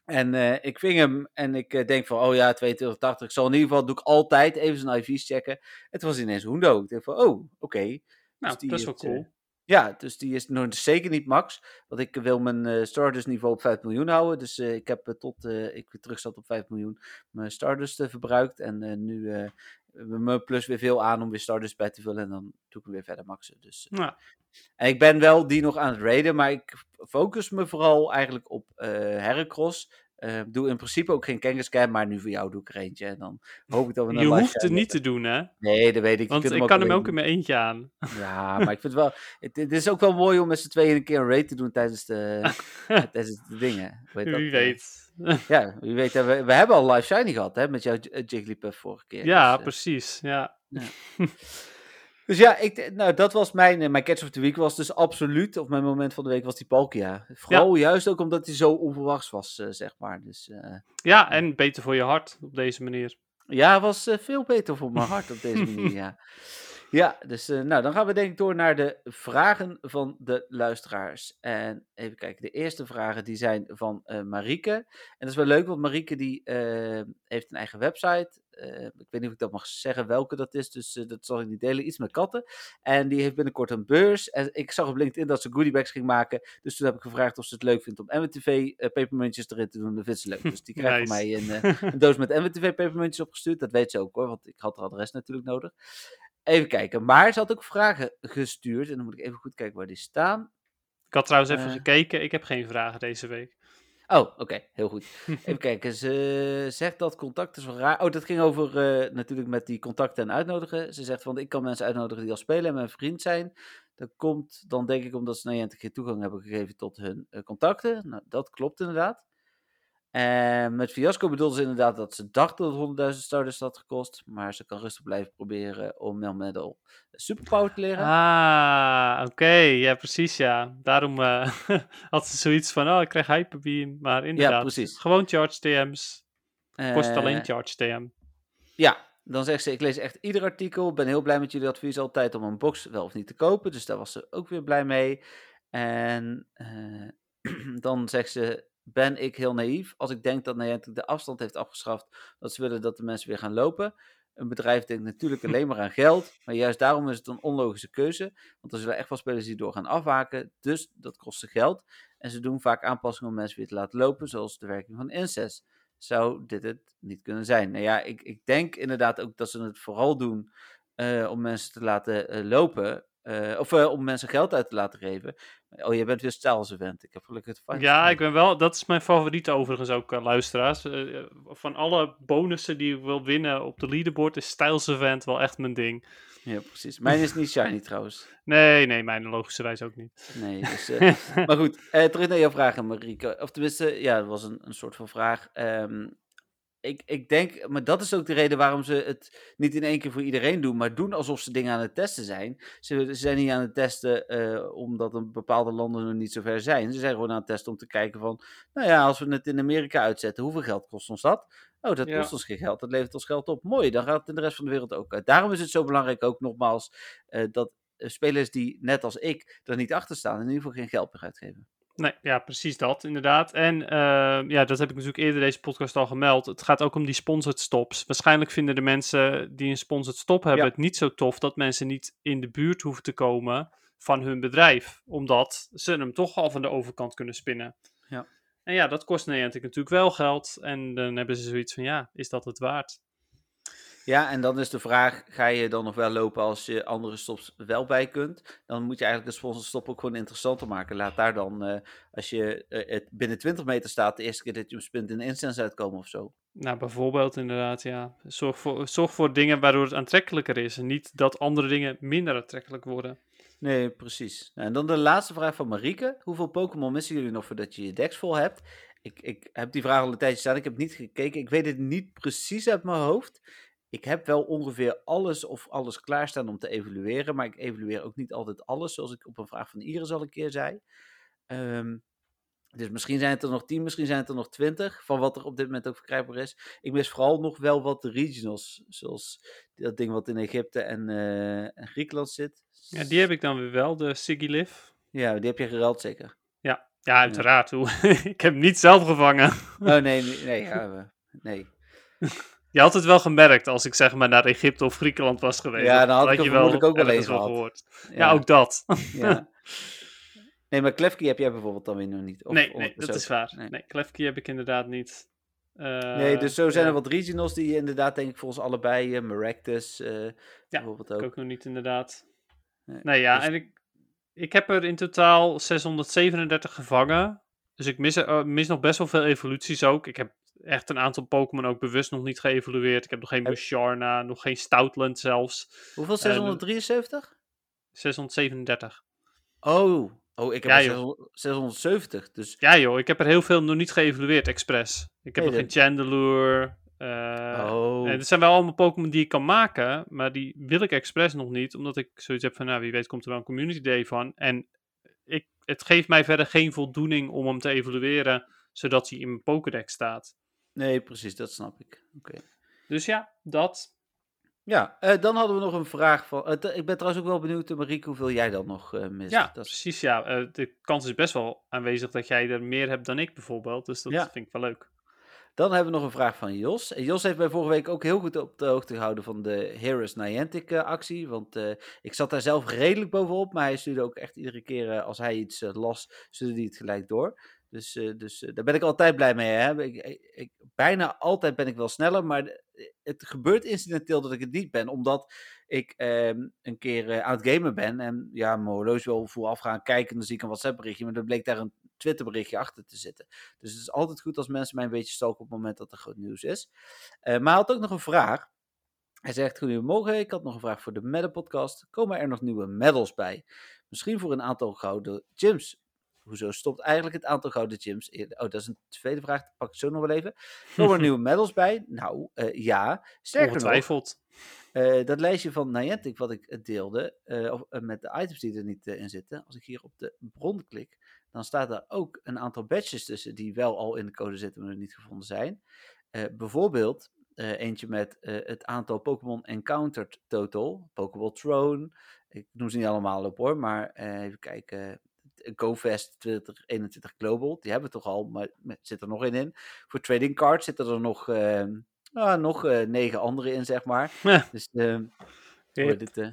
En eh, ik ving hem en ik eh, denk van, oh ja, 2280. Ik zal in ieder geval, doe ik altijd even zijn IV's checken. Het was ineens Hundo. Ik denk van, oh, oké. Nou, die dat is wel eh, cool. Ja, dus die is nog zeker niet max. Want ik wil mijn Stardust niveau op 5 miljoen houden. Dus ik heb tot ik weer terug zat op 5 miljoen mijn Stardust verbruikt. En nu me plus weer veel aan om weer Stardust bij te vullen. En dan doe ik hem weer verder maxen. Dus, Nou, en ik ben wel die nog aan het raiden. Maar ik focus me vooral eigenlijk op eh Heracross. Eh, doe in principe ook geen Kangaskhan, maar nu voor jou doe ik er eentje. En dan hoop ik dat we een je hoeft het niet te doen, hè? Nee, dat weet ik. Want ik kan hem ook in mijn eentje aan. [LAUGHS] ja, maar ik vind het wel. Het, het is ook wel mooi om met z'n tweeën een keer een raid te doen tijdens de, [LAUGHS] tijdens de dingen. Hoe heet Wie dat, eh? weet. [LAUGHS] Ja, wie weet. eh, We, we hebben al live shiny gehad, hè, met jouw eh, Jigglypuff vorige keer. ja, dus, eh, precies. Ja. Dus ja, ik, nou, dat was mijn, eh, mijn catch of the week. Was dus absoluut, of mijn moment van de week was die Palkia. Vooral juist ook omdat hij zo onverwachts was, eh, zeg maar. Dus eh, ja, en beter voor je hart op deze manier. ja, was veel beter voor mijn hart op deze [LAUGHS] manier, ja. Ja, dus nou, dan gaan we denk ik door naar de vragen van de luisteraars. En even kijken, de eerste vragen die zijn van Marieke. En dat is wel leuk, want Marieke die heeft een eigen website. Eh, ik weet niet of ik dat mag zeggen welke dat is, dus eh, dat zal ik niet delen. Iets met katten. En die heeft binnenkort een beurs. En ik zag op LinkedIn dat ze goodiebags ging maken. Dus toen heb ik gevraagd of ze het leuk vindt om MWTV eh pepermuntjes erin te doen. Dat vindt ze leuk. Dus die [LAUGHS] krijgt van mij Nice. een, [LAUGHS] een doos met MWTV pepermuntjes opgestuurd. Dat weet ze ook hoor, want ik had haar adres natuurlijk nodig. Even kijken. Maar ze had ook vragen gestuurd. En dan moet ik even goed kijken waar die staan. Ik had trouwens even gekeken. Ik heb geen vragen deze week. Oh, oké. heel goed. Even [LAUGHS] kijken. Ze zegt dat contacten zo raar... Oh, dat ging over eh, natuurlijk met die contacten en uitnodigen. Ze zegt van, ik kan mensen uitnodigen die al spelen en mijn vriend zijn. Dat komt dan denk ik omdat ze Niantic geen toegang hebben gegeven tot hun eh, contacten. Nou, dat klopt inderdaad. En met Fiasco bedoelde ze inderdaad dat ze dacht dat het 100.000 starters had gekost. Maar ze kan rustig blijven proberen om Melmetal Superpower te leren. Ah, oké. Ja, precies, ja. Daarom eh, [LAUGHS] had ze zoiets van, oh, ik krijg Hyperbeam. Maar inderdaad, precies. gewoon charge TM's. Kost Eh, alleen charge TM. Ja, dan zegt ze: Ik lees echt ieder artikel. Ben heel blij met jullie advies altijd om een box wel of niet te kopen. Dus daar was ze ook weer blij mee. En eh, [CLEARS THROAT] dan zegt ze: Ben ik heel naïef als ik denk dat Niantic de afstand heeft afgeschaft. Dat ze willen dat de mensen weer gaan lopen. Een bedrijf denkt natuurlijk [LAUGHS] alleen maar aan geld. Maar juist daarom is het een onlogische keuze. Want er zullen echt wel spelers die door gaan afhaken. Dus dat kost ze geld. En ze doen vaak aanpassingen om mensen weer te laten lopen. Zoals de werking van incest zou dit het niet kunnen zijn. Nou ja, ik, ik denk inderdaad ook dat ze het vooral doen eh, om mensen te laten eh, lopen. Eh, of eh, om mensen geld uit te laten geven. Oh, je bent weer Styles event. Ik heb gelukkig het fijn. Ja, ik ben wel, dat is mijn favoriete overigens ook, eh, luisteraars. Van alle bonussen die ik wil winnen op de leaderboard is Styles Event wel echt mijn ding. Ja, precies. Mijn is niet shiny [LAUGHS] trouwens. Nee, nee, mijn logischerwijs ook niet. Nee, dus, [LAUGHS] maar goed, terug naar jouw vragen, Marieke. Of tenminste, ja, dat was een, een soort van vraag. Ehm, ik, ik denk, maar dat is ook de reden waarom ze het niet in één keer voor iedereen doen, maar doen alsof ze dingen aan het testen zijn. Ze, ze zijn niet aan het testen eh, omdat een bepaalde landen nog niet zo ver zijn. Ze zijn gewoon aan het testen om te kijken van, nou ja, als we het in Amerika uitzetten, hoeveel geld kost ons dat? Oh, dat Ja. kost ons geen geld, dat levert ons geld op. Mooi, dan gaat het in de rest van de wereld ook uit. Daarom is het zo belangrijk ook nogmaals eh, dat eh, spelers die, net als ik, er niet achter staan, in ieder geval geen geld meer uitgeven. Nee, ja, precies dat, inderdaad. En eh, ja, dat heb ik natuurlijk eerder deze podcast al gemeld. Het gaat ook om die sponsored stops. Waarschijnlijk vinden de mensen die een sponsored stop hebben Ja. het niet zo tof dat mensen niet in de buurt hoeven te komen van hun bedrijf. Omdat ze hem toch al van de overkant kunnen spinnen. Ja. En ja, dat kost Niantic natuurlijk wel geld. En dan hebben ze zoiets van, ja, is dat het waard? Ja, en dan is de vraag, ga je dan nog wel lopen als je andere stops wel bij kunt? Dan moet je eigenlijk de sponsorstop ook gewoon interessanter maken. Laat daar dan, eh, als je eh, het binnen 20 meter staat, de eerste keer dat je hem spint in instance uitkomen of zo. Nou, bijvoorbeeld inderdaad, ja. Zorg voor, zorg voor dingen waardoor het aantrekkelijker is. En niet dat andere dingen minder aantrekkelijk worden. Nee, precies. Nou, en dan de laatste vraag van Marieke. Hoeveel Pokémon missen jullie nog voordat je je decks vol hebt? Ik, ik heb die vraag al een tijdje staan. Ik heb niet gekeken. Ik weet het niet precies uit mijn hoofd. Ik heb wel ongeveer alles of alles klaarstaan om te evalueren, maar ik evalueer ook niet altijd alles, zoals ik op een vraag van Iris al een keer zei. Ehm, dus misschien zijn het er nog 10, misschien zijn het er nog 20, van wat er op dit moment ook verkrijgbaar is. Ik mis vooral nog wel wat de regionals, zoals dat ding wat in Egypte en, en Griekenland zit. Ja, die heb ik dan weer wel, de Siggy Liv. Ja, die heb je geruild zeker. Ja, ja uiteraard. Hoe- [LAUGHS] ik heb hem niet zelf gevangen. Oh nee, nee, nee, ja, nee. [LAUGHS] Je had het wel gemerkt als ik zeg maar naar Egypte of Griekenland was geweest. Ja, dan had ik je vermoedelijk ook wel ergens een gehad. gehoord. Ja, ook dat. Ja. [LAUGHS] Nee, maar Klefki heb jij bijvoorbeeld dan weer nog niet. Of nee, dat is ook. waar. Nee. Nee, Klefki heb ik inderdaad niet. Eh, Nee, dus zo zijn ja, er wat regionals die je inderdaad, denk ik, volgens allebei, uh, Maractus eh, bijvoorbeeld ik ook. ook nog niet inderdaad. Nee, ja, dus- en ik, ik heb er in totaal 637 gevangen. Dus ik mis, er- eh, mis nog best wel veel evoluties ook. Ik heb echt een aantal Pokémon ook bewust nog niet geëvolueerd. Ik heb nog geen Musharna, nog geen Stoutland zelfs. Hoeveel? Eh, 673? 637. Oh, oh ik heb Ja, er joh. 600 670. Dus, Ja joh, ik heb er heel veel nog niet geëvolueerd, expres. Ik heb nog geen Chandelure. eh, oh. en het zijn wel allemaal Pokémon die ik kan maken, maar die wil ik expres nog niet, omdat ik zoiets heb van, nou wie weet komt er wel een community day van. En ik, het geeft mij verder geen voldoening om hem te evalueren, zodat hij in mijn Pokédex staat. Nee, precies, dat snap ik. Oké. Dus ja, dat. Ja, eh, dan hadden we nog een vraag van. eh, ik ben trouwens ook wel benieuwd, eh, Marieke, hoeveel jij dan nog eh, mist. Ja, Dat is- precies ja. De kans is best wel aanwezig dat jij er meer hebt dan ik bijvoorbeeld, dus dat Ja. vind ik wel leuk. Dan hebben we nog een vraag van Jos. En Jos heeft mij vorige week ook heel goed op de hoogte gehouden van de Heroes Niantic actie. Want ik zat daar zelf redelijk bovenop, maar hij stuurde ook echt iedere keer als hij iets eh, las, stuurde hij het gelijk door. Dus, eh, dus eh, daar ben ik altijd blij mee. Hè? Ik, ik, bijna altijd ben ik wel sneller, maar de- het gebeurt incidenteel dat ik het niet ben, omdat ik ehm, een keer eh, aan het gamen ben en ja, mijn horloge wil vooraf gaan kijken en dan zie ik een WhatsApp berichtje, maar dan bleek daar een Twitter berichtje achter te zitten. Dus het is altijd goed als mensen mij een beetje stalken op het moment dat er groot nieuws is. Eh, maar hij had ook nog een vraag. Hij zegt, goedemorgen, ik had nog een vraag voor de Medal podcast. Komen er nog nieuwe medals bij? Misschien voor een aantal gouden gyms. Hoezo stopt eigenlijk het aantal gouden gyms? Oh, dat is een tweede vraag, dat pak ik zo nog wel even. Komen er [LAUGHS] nieuwe medals bij? Nou, eh, ja. Sterker nog, Ongetwijfeld. eh, dat lijstje van Niantic wat ik eh, deelde, of, met de items die er niet in zitten, als ik hier op de bron klik, dan staat daar ook een aantal badges tussen die wel al in de code zitten, maar nog niet gevonden zijn. Bijvoorbeeld eentje met het aantal Pokémon Encountered total, Pokéball Throne, ik noem ze niet allemaal op hoor, maar even kijken, GoFest 2021 Global, die hebben we toch al, maar zit er nog één in. Voor trading cards zitten er nog, eh, ah, nog eh, negen andere in, zeg maar. [LAUGHS] Ja. Dus ehm, het, eh,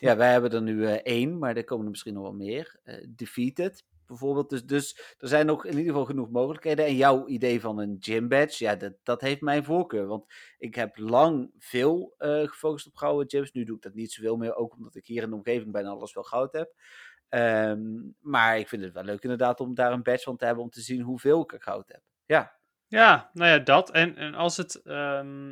ja, wij hebben er nu eh, één, maar er komen er misschien nog wel meer. Defeated bijvoorbeeld. Dus, dus er zijn nog in ieder geval genoeg mogelijkheden. En jouw idee van een gym badge, ja, dat, dat heeft mijn voorkeur. Want ik heb lang veel gefocust op gouden gyms. Nu doe ik dat niet zoveel meer, ook omdat ik hier in de omgeving bijna alles wel goud heb. Ehm, maar ik vind het wel leuk inderdaad om daar een badge van te hebben om te zien hoeveel ik er goud heb. Ja, Ja, nou ja, dat. En, en als het. ehm,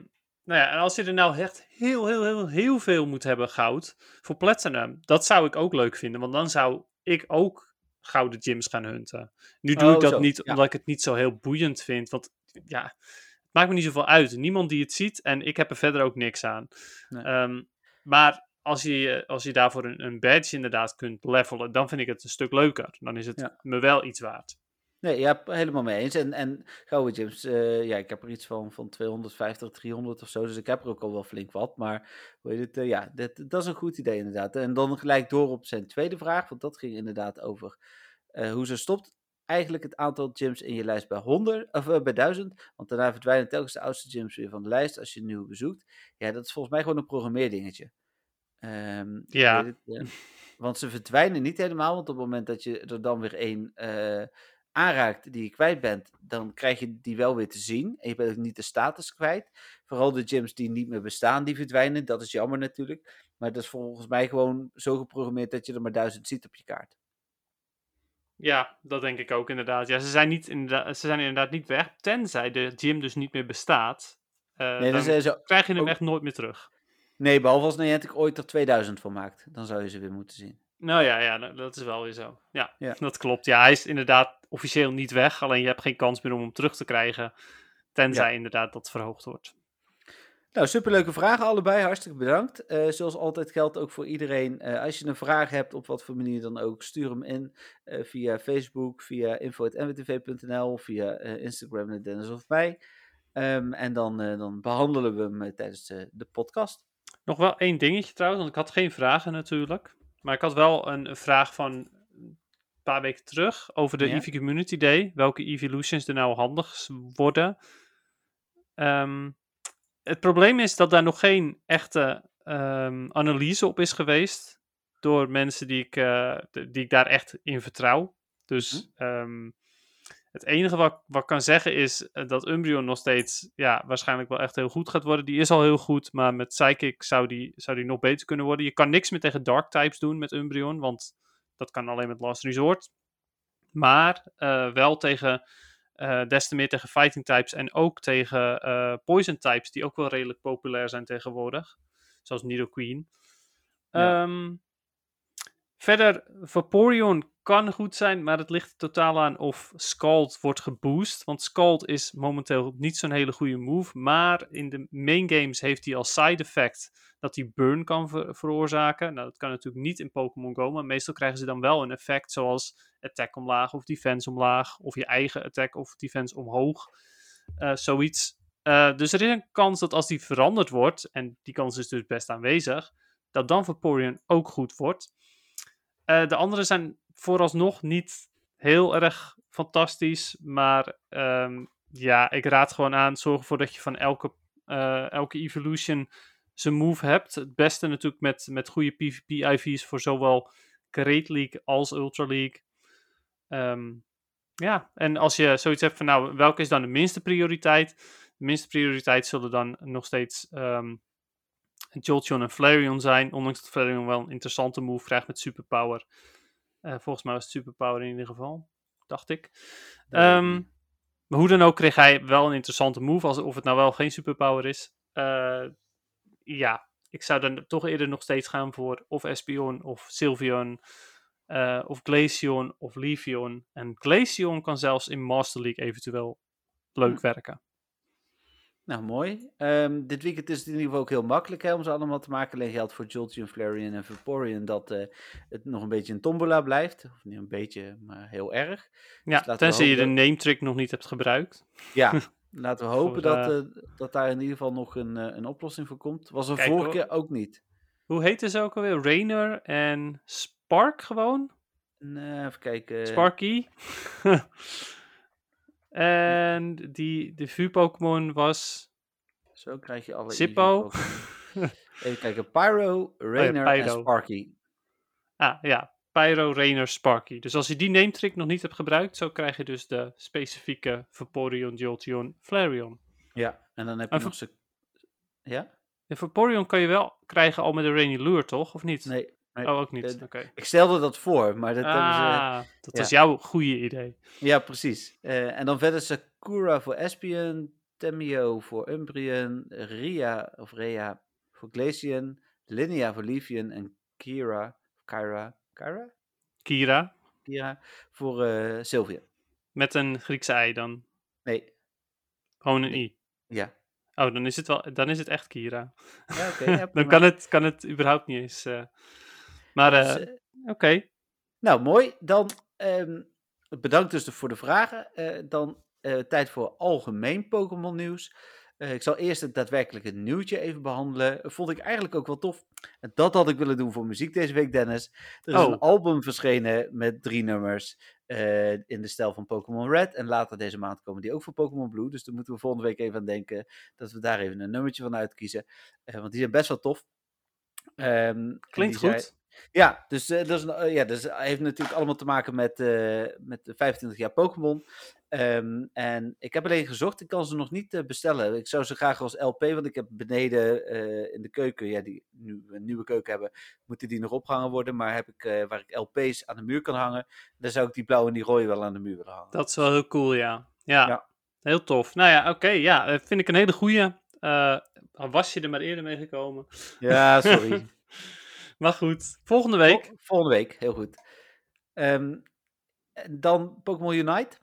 nou ja, en als je er nou echt heel, heel, heel, heel veel moet hebben goud voor Platinum, dat zou ik ook leuk vinden, want dan zou ik ook gouden gyms gaan hunten. Nu doe Oh, ik dat zo, niet ja. omdat ik het niet zo heel boeiend vind, want ja, het maakt me niet zoveel uit. Niemand die het ziet en ik heb er verder ook niks aan. Nee. Ehm, maar als je, als je daarvoor een, een badge inderdaad kunt levelen, dan vind ik het een stuk leuker. Dan is het Ja. me wel iets waard. Nee, ja, helemaal mee eens. En, en gouden gyms, eh, ja, ik heb er iets van, van 250, 300 of zo. Dus ik heb er ook al wel flink wat. Maar hoe het, eh, ja, dat, dat is een goed idee inderdaad. En dan gelijk door op zijn tweede vraag. Want dat ging inderdaad over eh, hoe ze stopt eigenlijk het aantal gyms in je lijst bij 100, of bij 1000. Want daarna verdwijnen telkens de oudste gyms weer van de lijst als je een nieuwe bezoekt. Ja, dat is volgens mij gewoon een programmeerdingetje. Ehm, Ja. het, eh, want ze verdwijnen niet helemaal. Want op het moment dat je er dan weer één eh, aanraakt die je kwijt bent, dan krijg je die wel weer te zien. En je bent ook niet de status kwijt. Vooral de gyms die niet meer bestaan, die verdwijnen. Dat is jammer natuurlijk. Maar dat is volgens mij gewoon zo geprogrammeerd dat je er maar duizend ziet op je kaart. Ja, dat denk ik ook inderdaad. Ja, ze zijn, niet inderdaad, ze zijn inderdaad niet weg, tenzij de gym dus niet meer bestaat. Eh, Nee, dan dan zijn ze, krijg je hem ook- echt nooit meer terug. Nee behalve als Niantic ooit er 2000 van maakt. Dan zou je ze weer moeten zien. Nou ja, ja, dat- is wel weer zo. Ja, Ja. dat klopt. Ja, hij is inderdaad officieel niet weg, alleen je hebt geen kans meer om hem terug te krijgen, tenzij inderdaad dat verhoogd wordt. Nou, superleuke vragen allebei. Hartstikke bedankt. Eh, zoals altijd geldt ook voor iedereen. eh, als je een vraag hebt, op wat voor manier dan ook, stuur hem in eh, via Facebook, via info.nwtv.nl, via Instagram naar Dennis of mij. Ehm, en dan, dan behandelen we hem tijdens de, de podcast. Nog wel één dingetje trouwens, want ik had geen vragen natuurlijk. Maar ik had wel een, vraag van een paar weken terug over de Ja. Eevee Community Day. Welke Evolutions er nou handig worden. Ehm, het probleem is dat daar nog geen echte ehm, analyse op is geweest. Door mensen die ik, eh, die ik daar echt in vertrouw. Dus ehm, het enige wat, wat ik kan zeggen is eh, dat Umbreon nog steeds ja, waarschijnlijk wel echt heel goed gaat worden. Die is al heel goed, maar met Psychic zou die, zou die nog beter kunnen worden. Je kan niks meer tegen Dark types doen met Umbreon, want dat kan alleen met Last Resort. Maar eh, wel tegen, eh, des te meer tegen Fighting types en ook tegen Poison types, die ook wel redelijk populair zijn tegenwoordig. Zoals Nidoqueen. Ja. Ehm, verder, Vaporeon kan goed zijn, maar het ligt totaal aan of Scald wordt geboost. Want Scald is momenteel niet zo'n hele goede move. Maar in de main games heeft hij als side effect dat hij burn kan ver- veroorzaken. Nou, dat kan natuurlijk niet in Pokémon Go, maar meestal krijgen ze dan wel een effect zoals attack omlaag of defense omlaag. Of je eigen attack of defense omhoog. Eh, zoiets. Eh, dus er is een kans dat als die veranderd wordt, en die kans is dus best aanwezig, dat dan Vaporeon ook goed wordt. Eh, de andere zijn vooralsnog niet heel erg fantastisch, maar ehm, ja, ik raad gewoon aan, zorg ervoor dat je van elke, eh, elke evolution zijn move hebt. Het beste natuurlijk met, met goede PvP-IV's voor zowel Great League als Ultra League. Ehm, ja, en als je zoiets hebt van, nou, welke is dan de minste prioriteit? De minste prioriteit zullen dan nog steeds ehm Jolteon en Flareon zijn. Ondanks dat Flareon wel een interessante move krijgt met superpower. Eh, volgens mij was het superpower in ieder geval. Dacht ik. Ehm, maar hoe dan ook kreeg hij wel een interessante move. Als, of het nou wel geen superpower is. Eh, ja, ik zou dan toch eerder nog steeds gaan voor of Espeon of Sylveon. eh, of Glaceon of Leafeon. En Glaceon kan zelfs in Master League eventueel leuk Hm. werken. Nou, mooi. Ehm, dit weekend is het in ieder geval ook heel makkelijk hè, om ze allemaal te maken. Alleen geldt voor Jolteon, Flareon en Vaporeon dat eh, het nog een beetje een tombola blijft. Of niet een beetje, maar heel erg. Ja, we tenzij je de name trick nog niet hebt gebruikt. Ja, [LAUGHS] laten we hopen Voor, dat, eh, eh, dat daar in ieder geval nog een, een oplossing voor komt. Was er Kijk, vorige hoor. keer ook niet. Hoe heette ze ook alweer? Rainer en Spark gewoon? Nee, even kijken. Sparky. [LAUGHS] [LAUGHS] en die, de vuur-Pokémon was Zo krijg je alle Zippo. [LAUGHS] Even kijken. Pyro, Rainer en Pyro. Sparky. ah, ja, Pyro, Rainer, Sparky. Dus als je die name trick nog niet hebt gebruikt, zo krijg je dus de specifieke Vaporeon, Jolteon, Flareon. Ja, en dan heb je En nog ze... Ja? De Vaporeon kan je wel krijgen al met de Rainy Lure, toch? Of niet? Nee. Nee. Oh, ook niet. Oké. Ik stelde dat voor, maar dat ze... Ah, dat ja. was jouw goede idee. Ja, precies. Eh, en dan verder Sakura voor Espion, Temio voor Umbreon, Ria of Rea voor Glaceon, Linnea voor Leafeon en Kira, Kyra, Kyra? Kira, Kira voor eh Sylvia. met een Griekse ei dan. Nee, Gewoon een i. ja. Oh, dan is het, wel, dan is het echt Kira. [LAUGHS] Ja, Dan kan het, kan het überhaupt niet eens. eh. Maar eh, Dus, eh, oké. nou, mooi. Dan ehm, bedankt dus voor de vragen. Eh, dan eh, tijd voor algemeen Pokémon nieuws. Eh, ik zal eerst het daadwerkelijke nieuwtje even behandelen. Vond ik eigenlijk ook wel tof. En dat had ik willen doen voor muziek deze week, Dennis. Er is Oh. een album verschenen met drie nummers eh, in de stijl van Pokémon Red. En later deze maand komen die ook voor Pokémon Blue. Dus daar moeten we volgende week even aan denken dat we daar even een nummertje van uitkiezen. Eh, want die zijn best wel tof. Ehm, Klinkt zijn- goed. Ja, dus, eh, dat is een, eh, ja, dus het heeft natuurlijk allemaal te maken met, eh, met de 25 jaar Pokémon. Ehm, en ik heb alleen gezocht, ik kan ze nog niet eh, bestellen. Ik zou ze graag als LP, want ik heb beneden eh, in de keuken, ja, die nu een nieuwe keuken hebben, moeten die nog opgehangen worden. Maar heb ik, eh, waar ik LP's aan de muur kan hangen, dan zou ik die blauwe en die rode wel aan de muur willen hangen. Dat is wel heel cool, ja. Ja, Ja. heel tof. Nou ja, oké. ja, eh, vind ik een hele goeie. Eh, was je er maar eerder mee gekomen. Ja, sorry. [LAUGHS] maar goed, volgende week. Vol- volgende week, heel goed. Ehm, dan Pokémon Unite.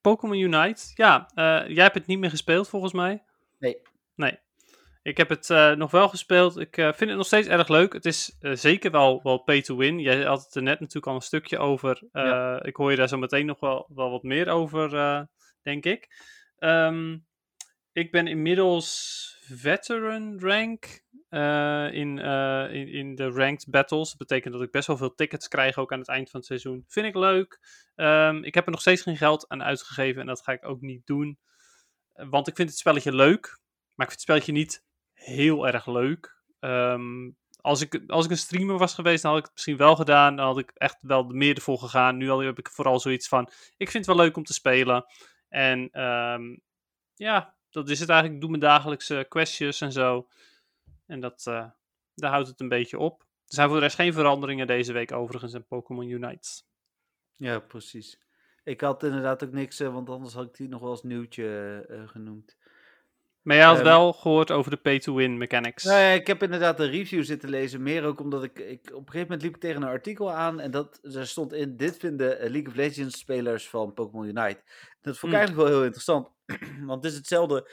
Pokémon Unite. Ja, eh, jij hebt het niet meer gespeeld volgens mij. Nee. Nee. Ik heb het eh, nog wel gespeeld. Ik eh, vind het nog steeds erg leuk. Het is zeker wel, wel pay to win. Jij had het er net natuurlijk al een stukje over. Ja. Ik hoor je daar zo meteen nog wel, wel wat meer over, denk ik. Ehm, ik ben inmiddels veteran rank eh, in, eh, in, in de ranked battles. Dat betekent dat ik best wel veel tickets krijg ook aan het eind van het seizoen. Vind ik leuk. Ehm, ik heb er nog steeds geen geld aan uitgegeven en dat ga ik ook niet doen. Want ik vind het spelletje leuk, maar ik vind het spelletje niet heel erg leuk. Ehm, als, ik, als ik een streamer was geweest, dan had ik het misschien wel gedaan. Dan had ik echt wel meer ervoor gegaan. Nu heb ik vooral zoiets van: ik vind het wel leuk om te spelen. En ehm, ja, dat is het eigenlijk. Ik doe mijn dagelijkse questjes en zo. En dat, eh, daar houdt het een beetje op. Er zijn voor de rest geen veranderingen deze week overigens in Pokémon Unite. Ja, precies. Ik had inderdaad ook niks, eh, want anders had ik die nog wel als nieuwtje eh, genoemd. Maar jij had Ehm, wel gehoord over de pay-to-win mechanics. Nou ja, ik heb inderdaad de review zitten lezen. Meer ook omdat ik, ik op een gegeven moment liep ik tegen een artikel aan. En dat er stond in: Dit vinden League of Legends spelers van Pokémon Unite. Dat vond ik Hmm. eigenlijk wel heel interessant. [CLEARS THROAT] Want het is hetzelfde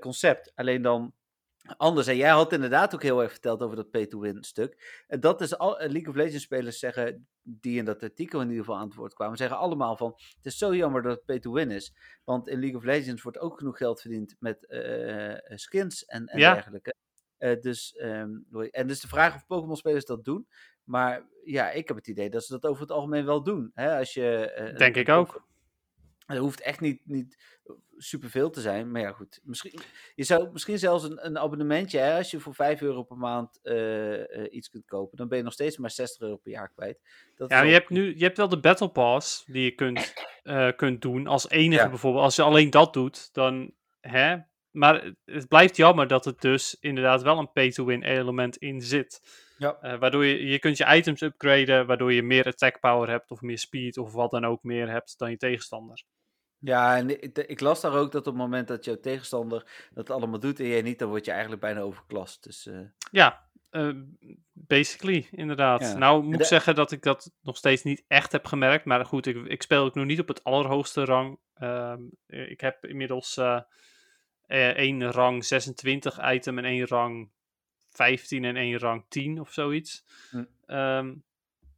concept. Alleen dan anders. En jij had inderdaad ook heel erg verteld over dat pay-to-win stuk. En dat is al, eh, League of Legends spelers zeggen, die in dat artikel in ieder geval aan het woord kwamen, zeggen allemaal van, het is zo jammer dat het pay-to-win is. Want in League of Legends wordt ook genoeg geld verdiend met eh, eh, skins en, en Ja. dergelijke. Eh, dus, ehm, en dus de vraag of Pokémon-spelers dat doen. Maar ja, ik heb het idee dat ze dat over het algemeen wel doen. Hè? Als je, Denk ik ook. Het hoeft echt niet, niet superveel te zijn. Maar ja, goed. Misschien, je zou misschien zelfs een, een abonnementje, hè, als je voor 5 euro per maand eh, eh, iets kunt kopen, dan ben je nog steeds maar 60 euro per jaar kwijt. Dat Ja, je hebt nu je hebt wel de Battle Pass die je kunt, eh, kunt doen als enige Ja. bijvoorbeeld. Als je alleen dat doet, dan. Hè? Maar het- blijft jammer dat het dus inderdaad wel een pay-to-win element in zit. Ja. Waardoor je, je kunt je items upgraden, waardoor je meer attack power hebt of meer speed of wat dan ook meer hebt dan je tegenstander. Ja, en ik, ik las daar ook dat op het moment dat jouw tegenstander dat allemaal doet en jij niet, dan word je eigenlijk bijna overklast. Dus eh, Ja, eh, basically, inderdaad. Ja. Nou moet de- ik zeggen dat ik dat nog steeds niet echt heb gemerkt. Maar goed, ik, ik speel ook nog niet op het allerhoogste rang. Ehm, eh, ik heb inmiddels één rang 26 item en één rang 15 en één rang 10 of zoiets. Hm. Ehm,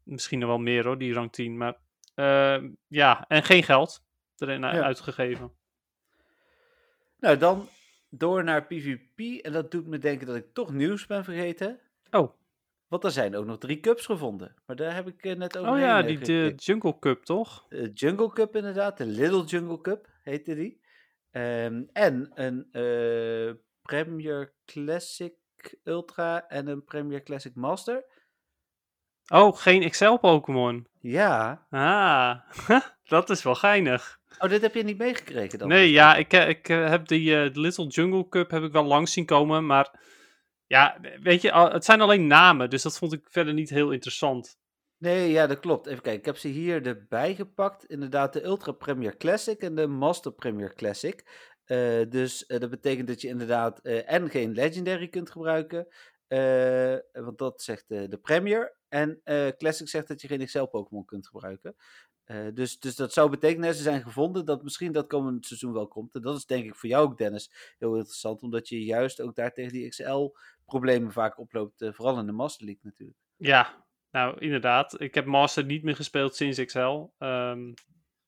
misschien nog wel meer hoor, die rang 10. Maar ehm, ja, en geen geld erin Ja. uitgegeven. Nou, dan door naar PvP. En dat doet me denken dat ik toch nieuws ben vergeten. Oh, Want er zijn ook nog drie cups gevonden. Maar daar heb ik eh, net over. oh ja, die de Jungle Cup toch? de Jungle Cup inderdaad, de Little Jungle Cup heette die. Ehm, en een eh, Premier Classic Ultra en een Premier Classic Master. Oh, geen Excel-Pokémon. Ja. Ah, [LAUGHS] dat is wel geinig. Oh, dit heb je niet meegekregen dan? Nee, ja, ik, eh, ik eh, heb die eh, Little Jungle Cup heb ik wel langs zien komen, maar ja, weet je, het zijn alleen namen, dus dat vond ik verder niet heel interessant. Nee, ja, dat klopt. Even kijken, ik heb ze hier erbij gepakt. Inderdaad, de Ultra Premier Classic en de Master Premier Classic. Dus dat betekent dat je inderdaad en geen Legendary kunt gebruiken. Eh, want dat zegt eh, de Premier. En eh, Classic zegt dat je geen Excel-Pokémon kunt gebruiken. Dus, dus dat zou betekenen, ze zijn gevonden, dat misschien dat komend seizoen wel komt. En dat is denk ik voor jou ook, Dennis, heel interessant. Omdat je juist ook daar tegen die XL-problemen vaak oploopt. vooral in de Master League natuurlijk. Ja, nou inderdaad. Ik heb Master niet meer gespeeld sinds XL. ehm,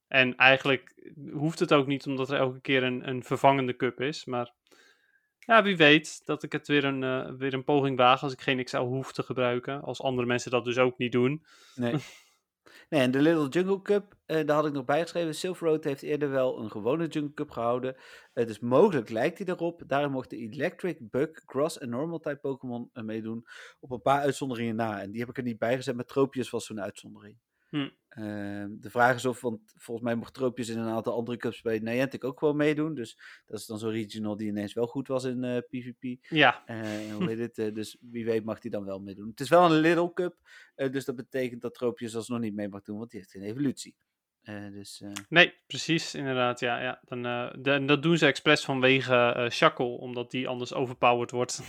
en eigenlijk hoeft het ook niet, omdat er elke keer een, een vervangende cup is. Maar ja, wie weet dat ik het weer een, eh, weer een poging waag als ik geen XL hoef te gebruiken. Als andere mensen dat dus ook niet doen. Nee. [LAUGHS] nee, en de Little Jungle Cup, eh, daar had ik nog bijgeschreven. Silver Road heeft eerder wel een gewone Jungle Cup gehouden. Eh, dus mogelijk lijkt hij erop. Daarom mochten Electric, Bug, Grass en Normal type Pokémon eh, meedoen. Op een paar uitzonderingen na. En die heb ik er niet bij gezet, maar Tropius was zo'n uitzondering. Hm. Ehm, de vraag is of, want volgens mij mocht Tropius in een aantal andere cups bij Niantic ook wel meedoen. Dus dat is dan zo'n regional die ineens wel goed was in eh, PvP. Ja, Eh, hoe [LAUGHS] heet het? eh, dus wie weet mag hij dan wel meedoen. Het is wel een Little Cup, eh, dus dat betekent dat Tropius alsnog niet mee mag doen, want die heeft geen evolutie. Eh, dus, eh, Nee, precies, inderdaad. Ja, ja. Dan, eh, de- dat doen ze expres vanwege eh Shackle, omdat die anders overpowered wordt.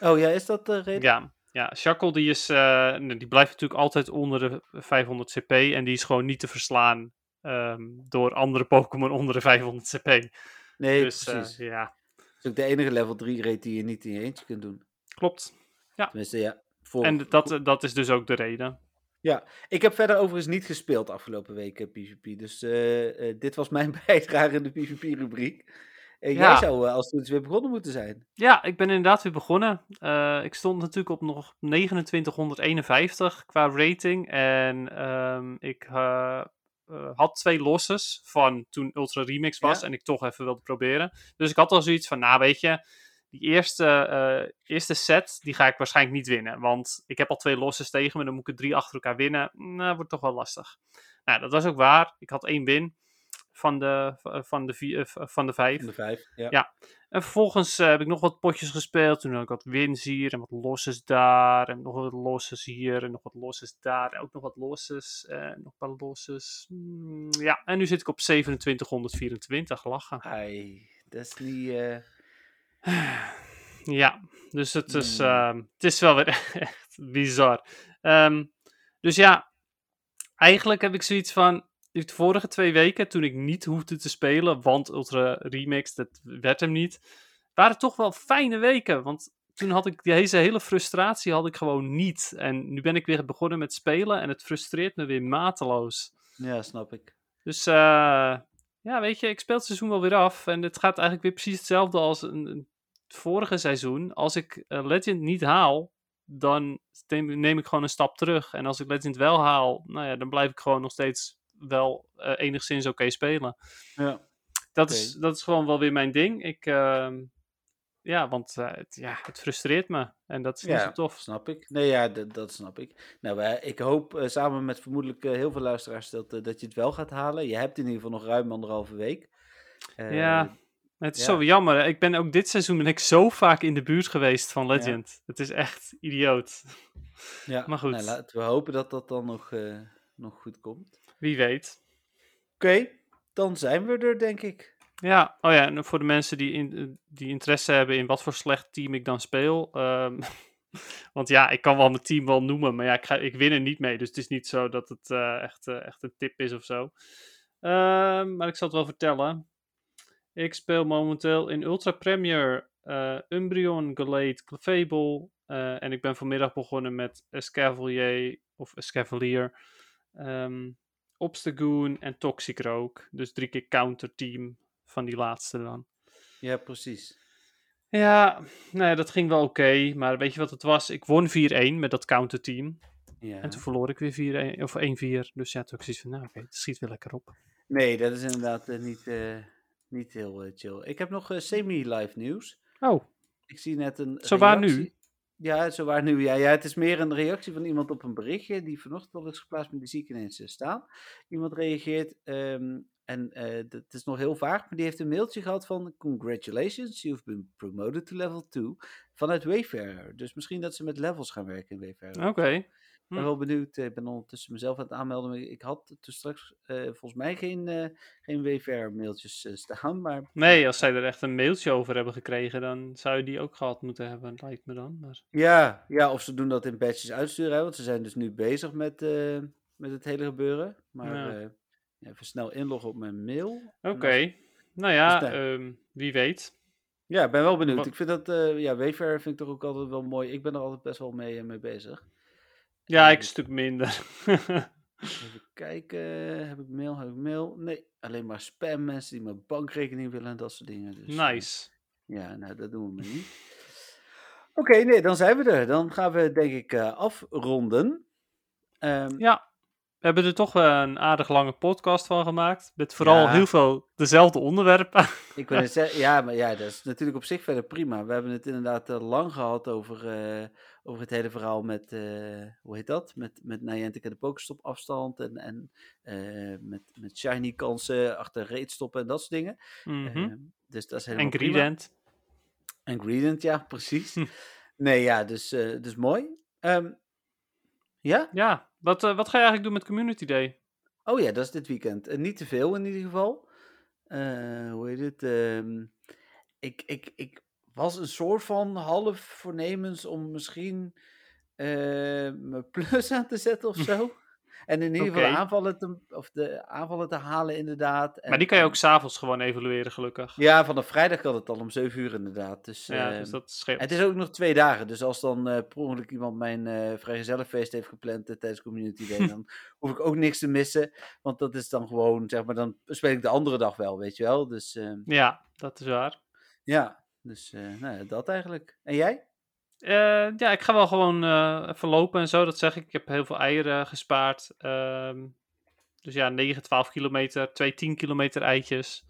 Oh ja, is dat de reden? ja, ja, Shackle die, is, eh, die blijft natuurlijk altijd onder de 500 CP en die is gewoon niet te verslaan ehm, door andere Pokémon [LAUGHS] onder de 500 CP. Nee, dus eh, precies. ja, is ook de enige level 3 raid die je niet in je eentje kunt doen. Klopt. Tenminste, ja. Voor, En dat, dat is dus ook de reden. Ik heb verder overigens niet gespeeld afgelopen weken PvP. Dus eh, dit was mijn [LAUGHS] bijdrage in de PvP-rubriek. Jij Ja. zou eh, als het weer begonnen moeten zijn. Ja, ik ben inderdaad weer begonnen. Eh, ik stond natuurlijk op nog 2951 qua rating. En ehm, ik eh, had twee losses van toen Ultra Remix was. Ja. En ik toch even wilde proberen. Dus ik had al zoiets van, nou weet je, die eerste, eerste set, die ga ik waarschijnlijk niet winnen. Want ik heb al twee losses tegen me, dan moet ik er drie achter elkaar winnen. Nou, wordt toch wel lastig. Nou, dat was ook waar. Ik had één win van de, van de, vier, eh, van de vijf. Van de vijf. Ja. Ja. En vervolgens eh, heb ik nog wat potjes gespeeld. Toen had ik wat wins hier en wat losses daar. En nog wat losses hier en nog wat losses daar. En ook nog wat losses. En nog een paar losses. Hmm, ja, en nu zit ik op 2724. Lachen. Ai, dat is niet... eh, Ja, dus het is, Hmm. ehm, het is wel weer [LAUGHS] echt bizar. Ehm, dus ja, eigenlijk heb ik zoiets van. De vorige twee weken, toen ik niet hoefde te spelen, want Ultra Remix, dat werd hem niet, waren toch wel fijne weken. Want toen had ik deze hele frustratie had ik gewoon niet. En nu ben ik weer begonnen met spelen en het frustreert me weer mateloos. ja, snap ik. Dus eh, ja, weet je, ik speel het seizoen wel weer af. En het gaat eigenlijk weer precies hetzelfde als een, een vorige seizoen. Als ik eh, Legend niet haal, dan neem, neem ik gewoon een stap terug. En als ik Legend wel haal, nou ja, dan blijf ik gewoon nog steeds wel eh, enigszins oké spelen. Ja. Dat, is, dat is gewoon wel weer mijn ding. Ik, ehm, ja, want eh, het, ja, het frustreert me. En dat is niet zo tof. snap ik. Nee, ja, d- dat snap ik. Nou, ik hoop eh, samen met vermoedelijk heel veel luisteraars dat, dat je het wel gaat halen. Je hebt in ieder geval nog ruim anderhalve week. Eh, Ja, Het is ja. zo jammer. hè. Ik ben ook dit seizoen ben ik zo vaak in de buurt geweest van Legend. Het is echt idioot. ja. [LAUGHS] maar goed. Nou, laten we hopen dat dat dan nog, eh, nog goed komt. Wie weet. Oké, dan zijn we er, denk ik. Ja, oh ja, en voor de mensen die, in, die interesse hebben in wat voor slecht team ik dan speel. ehm, [LAUGHS] want ja, ik kan wel mijn team wel noemen, maar ja, ik, ga, ik win er niet mee. Dus het is niet zo dat het eh, echt, eh, echt een tip is of zo. Ehm, maar ik zal het wel vertellen. Ik speel momenteel in Ultra Premier eh Umbreon, Galate, Clefable. en ik ben vanmiddag begonnen met Escavalier of Escavalier. ehm Obstagoon en Toxic Rogue. Dus drie keer counterteam van die laatste dan. Ja, precies. Ja, nee, dat ging wel oké. maar weet je wat het was? Ik won 4-1 met dat counterteam. Ja. En toen verloor ik weer 4-1 of 1-4. Dus ja, toen ik zoiets van, nou oké, het schiet weer lekker op. Nee, dat is inderdaad eh, niet, eh, niet heel eh, chill. Ik heb nog semi-live nieuws. Oh, Ik zie net een. Zo waar nu? Ja, zo waar nu. Ja, ja, het is meer een reactie van iemand op een berichtje die vanochtend al is geplaatst, maar die zie ik ineens staan. Iemand reageert ehm, en eh, d- het is nog heel vaag, maar die heeft een mailtje gehad van Congratulations, you've been promoted to level 2 vanuit Wayfarer. Dus misschien dat ze met levels gaan werken in Wayfarer. oké. Ben wel benieuwd. eh, Ik ben ondertussen mezelf aan het aanmelden. maar Ik had toen straks eh, volgens mij geen, eh geen Wayfarer-mailtjes eh, staan. Maar Nee, als zij er echt een mailtje over hebben gekregen, dan zou je die ook gehad moeten hebben, lijkt me dan. Maar... ja, ja, of ze doen dat in batches uitsturen. hè, Want ze zijn dus nu bezig met, met het hele gebeuren. Maar Ja. even snel inloggen op mijn mail. Oké, als- nou ja, Dus ehm, wie weet. Ja, ik ben wel benieuwd. Wat- Ik vind dat, ja, Wayfarer vind ik toch ook altijd wel mooi. Ik ben er altijd best wel mee, mee bezig. Ja, ik een stuk minder. [LAUGHS] Even kijken. Heb ik mail? Heb ik mail? Nee, alleen maar spam. Mensen die mijn bankrekening willen en dat soort dingen. Dus, eh, nice. Ja, nou, dat doen we maar niet. [LAUGHS] Oké, nee, dan zijn we er. Dan gaan we denk ik eh, afronden. Ehm, Ja, we hebben er toch een aardig lange podcast van gemaakt. Met vooral Ja. heel veel dezelfde onderwerpen. [LAUGHS] Ik wil het zeggen, ja, maar ja, dat is natuurlijk op zich verder prima. We hebben het inderdaad eh, lang gehad over, over het hele verhaal met, eh, hoe heet dat? Met, met Niantic en de Pokestop afstand en, en eh, met, met shiny kansen achter reed stoppen en dat soort dingen. Ehm, dus dat is helemaal en. Gradient. En Gradient, ja, [LAUGHS] precies. Hm. Nee, ja, dus, eh, dus mooi. Ehm, ja? Ja, wat, wat ga je eigenlijk doen met Community Day? Oh ja, dat is dit weekend. En niet te veel in ieder geval. Hoe heet het? Ehm, ik, ik, ik was een soort van half voornemens om misschien eh, mijn [LAUGHS] plus aan te zetten of zo. En in ieder geval de aanvallen te, of de aanvallen te halen inderdaad. En, Maar die kan je ook s'avonds gewoon evalueren, gelukkig. Ja, vanaf vrijdag kan het al om 7 uur inderdaad. Dus, Ja, dus dat scheelt. Het is ook nog twee dagen, dus als dan eh per ongeluk iemand mijn eh vrijgezellenfeest heeft gepland eh, tijdens Community Day, [LAUGHS] dan hoef ik ook niks te missen. Want dat is dan gewoon, zeg maar, dan speel ik de andere dag wel, weet je wel. Dus eh, Ja, dat is waar. ja, dus eh, nou ja, dat eigenlijk. En jij? Eh, ja, ik ga wel gewoon eh, even lopen en zo, dat zeg ik. Ik heb heel veel eieren gespaard. Ehm, dus ja, 9, 12 kilometer, twee 10 kilometer eitjes.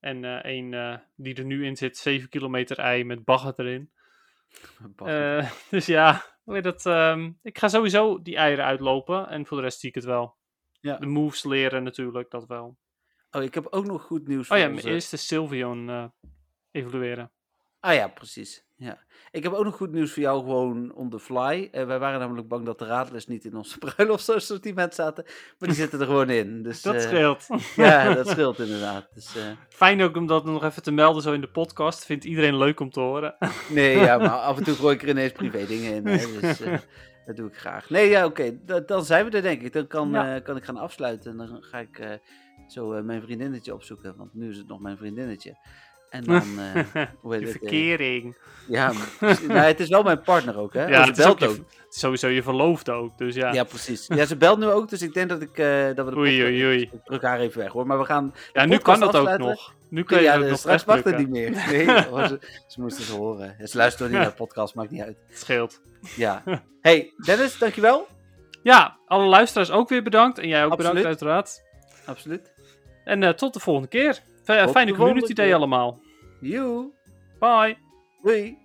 En eh één eh, die er nu in zit, 7 kilometer ei met bagger erin. [LAUGHS] Eh, [LAUGHS] dus ja, dat? ehm, ik ga sowieso die eieren uitlopen en voor de rest zie ik het wel. Ja. De moves leren natuurlijk, dat wel. oh, ik heb ook nog goed nieuws Oh voor ja, onze- mijn eerste Sylveon eh, evalueren. Ah ja, precies. Ja. Ik heb ook nog goed nieuws voor jou, gewoon on the fly. Eh, wij waren namelijk bang dat de radlers niet in onze [LAUGHS] bruiloftsassortiment zaten, maar die zitten er gewoon in. Dus, Dat eh, scheelt. [LAUGHS] Ja, dat scheelt inderdaad. Dus, eh, Fijn ook om dat nog even te melden zo in de podcast. Vindt iedereen leuk om te horen. [LAUGHS] nee, ja, maar af en toe gooi ik er ineens privé dingen in. Hè, dus dat doe ik graag. Nee, ja, oké. da- Dan zijn we er, denk ik. Dan kan, Ja. kan ik gaan afsluiten en dan ga ik zo mijn vriendinnetje opzoeken, want nu is het nog mijn vriendinnetje. En [LAUGHS] dan, eh, hoe heet De het? eh, verkering. ja, [LAUGHS] nou, het is wel mijn partner ook, hè? Ja, Oh, ze ook belt je- ook. sowieso je verloofde ook. Dus ja. Ja, precies. Ja, ze belt nu ook, dus ik denk dat, ik, eh, dat we de Oei, oei, oei. Ik druk haar even weg, hoor. Maar we gaan... Ja, nu kan dat ook nog. Nu kan je ja, de- nog straks mag het niet meer. [LAUGHS] Nee, ze, ze moesten het horen. Ja, Ze luisteren niet naar de podcast, maakt niet uit. Het scheelt. Ja. Hey, Dennis, dankjewel. Ja, alle luisteraars ook weer bedankt. En jij ook Absoluut. bedankt uiteraard. Absoluut. En tot de volgende keer. Fijne community day allemaal. you. Bye. We.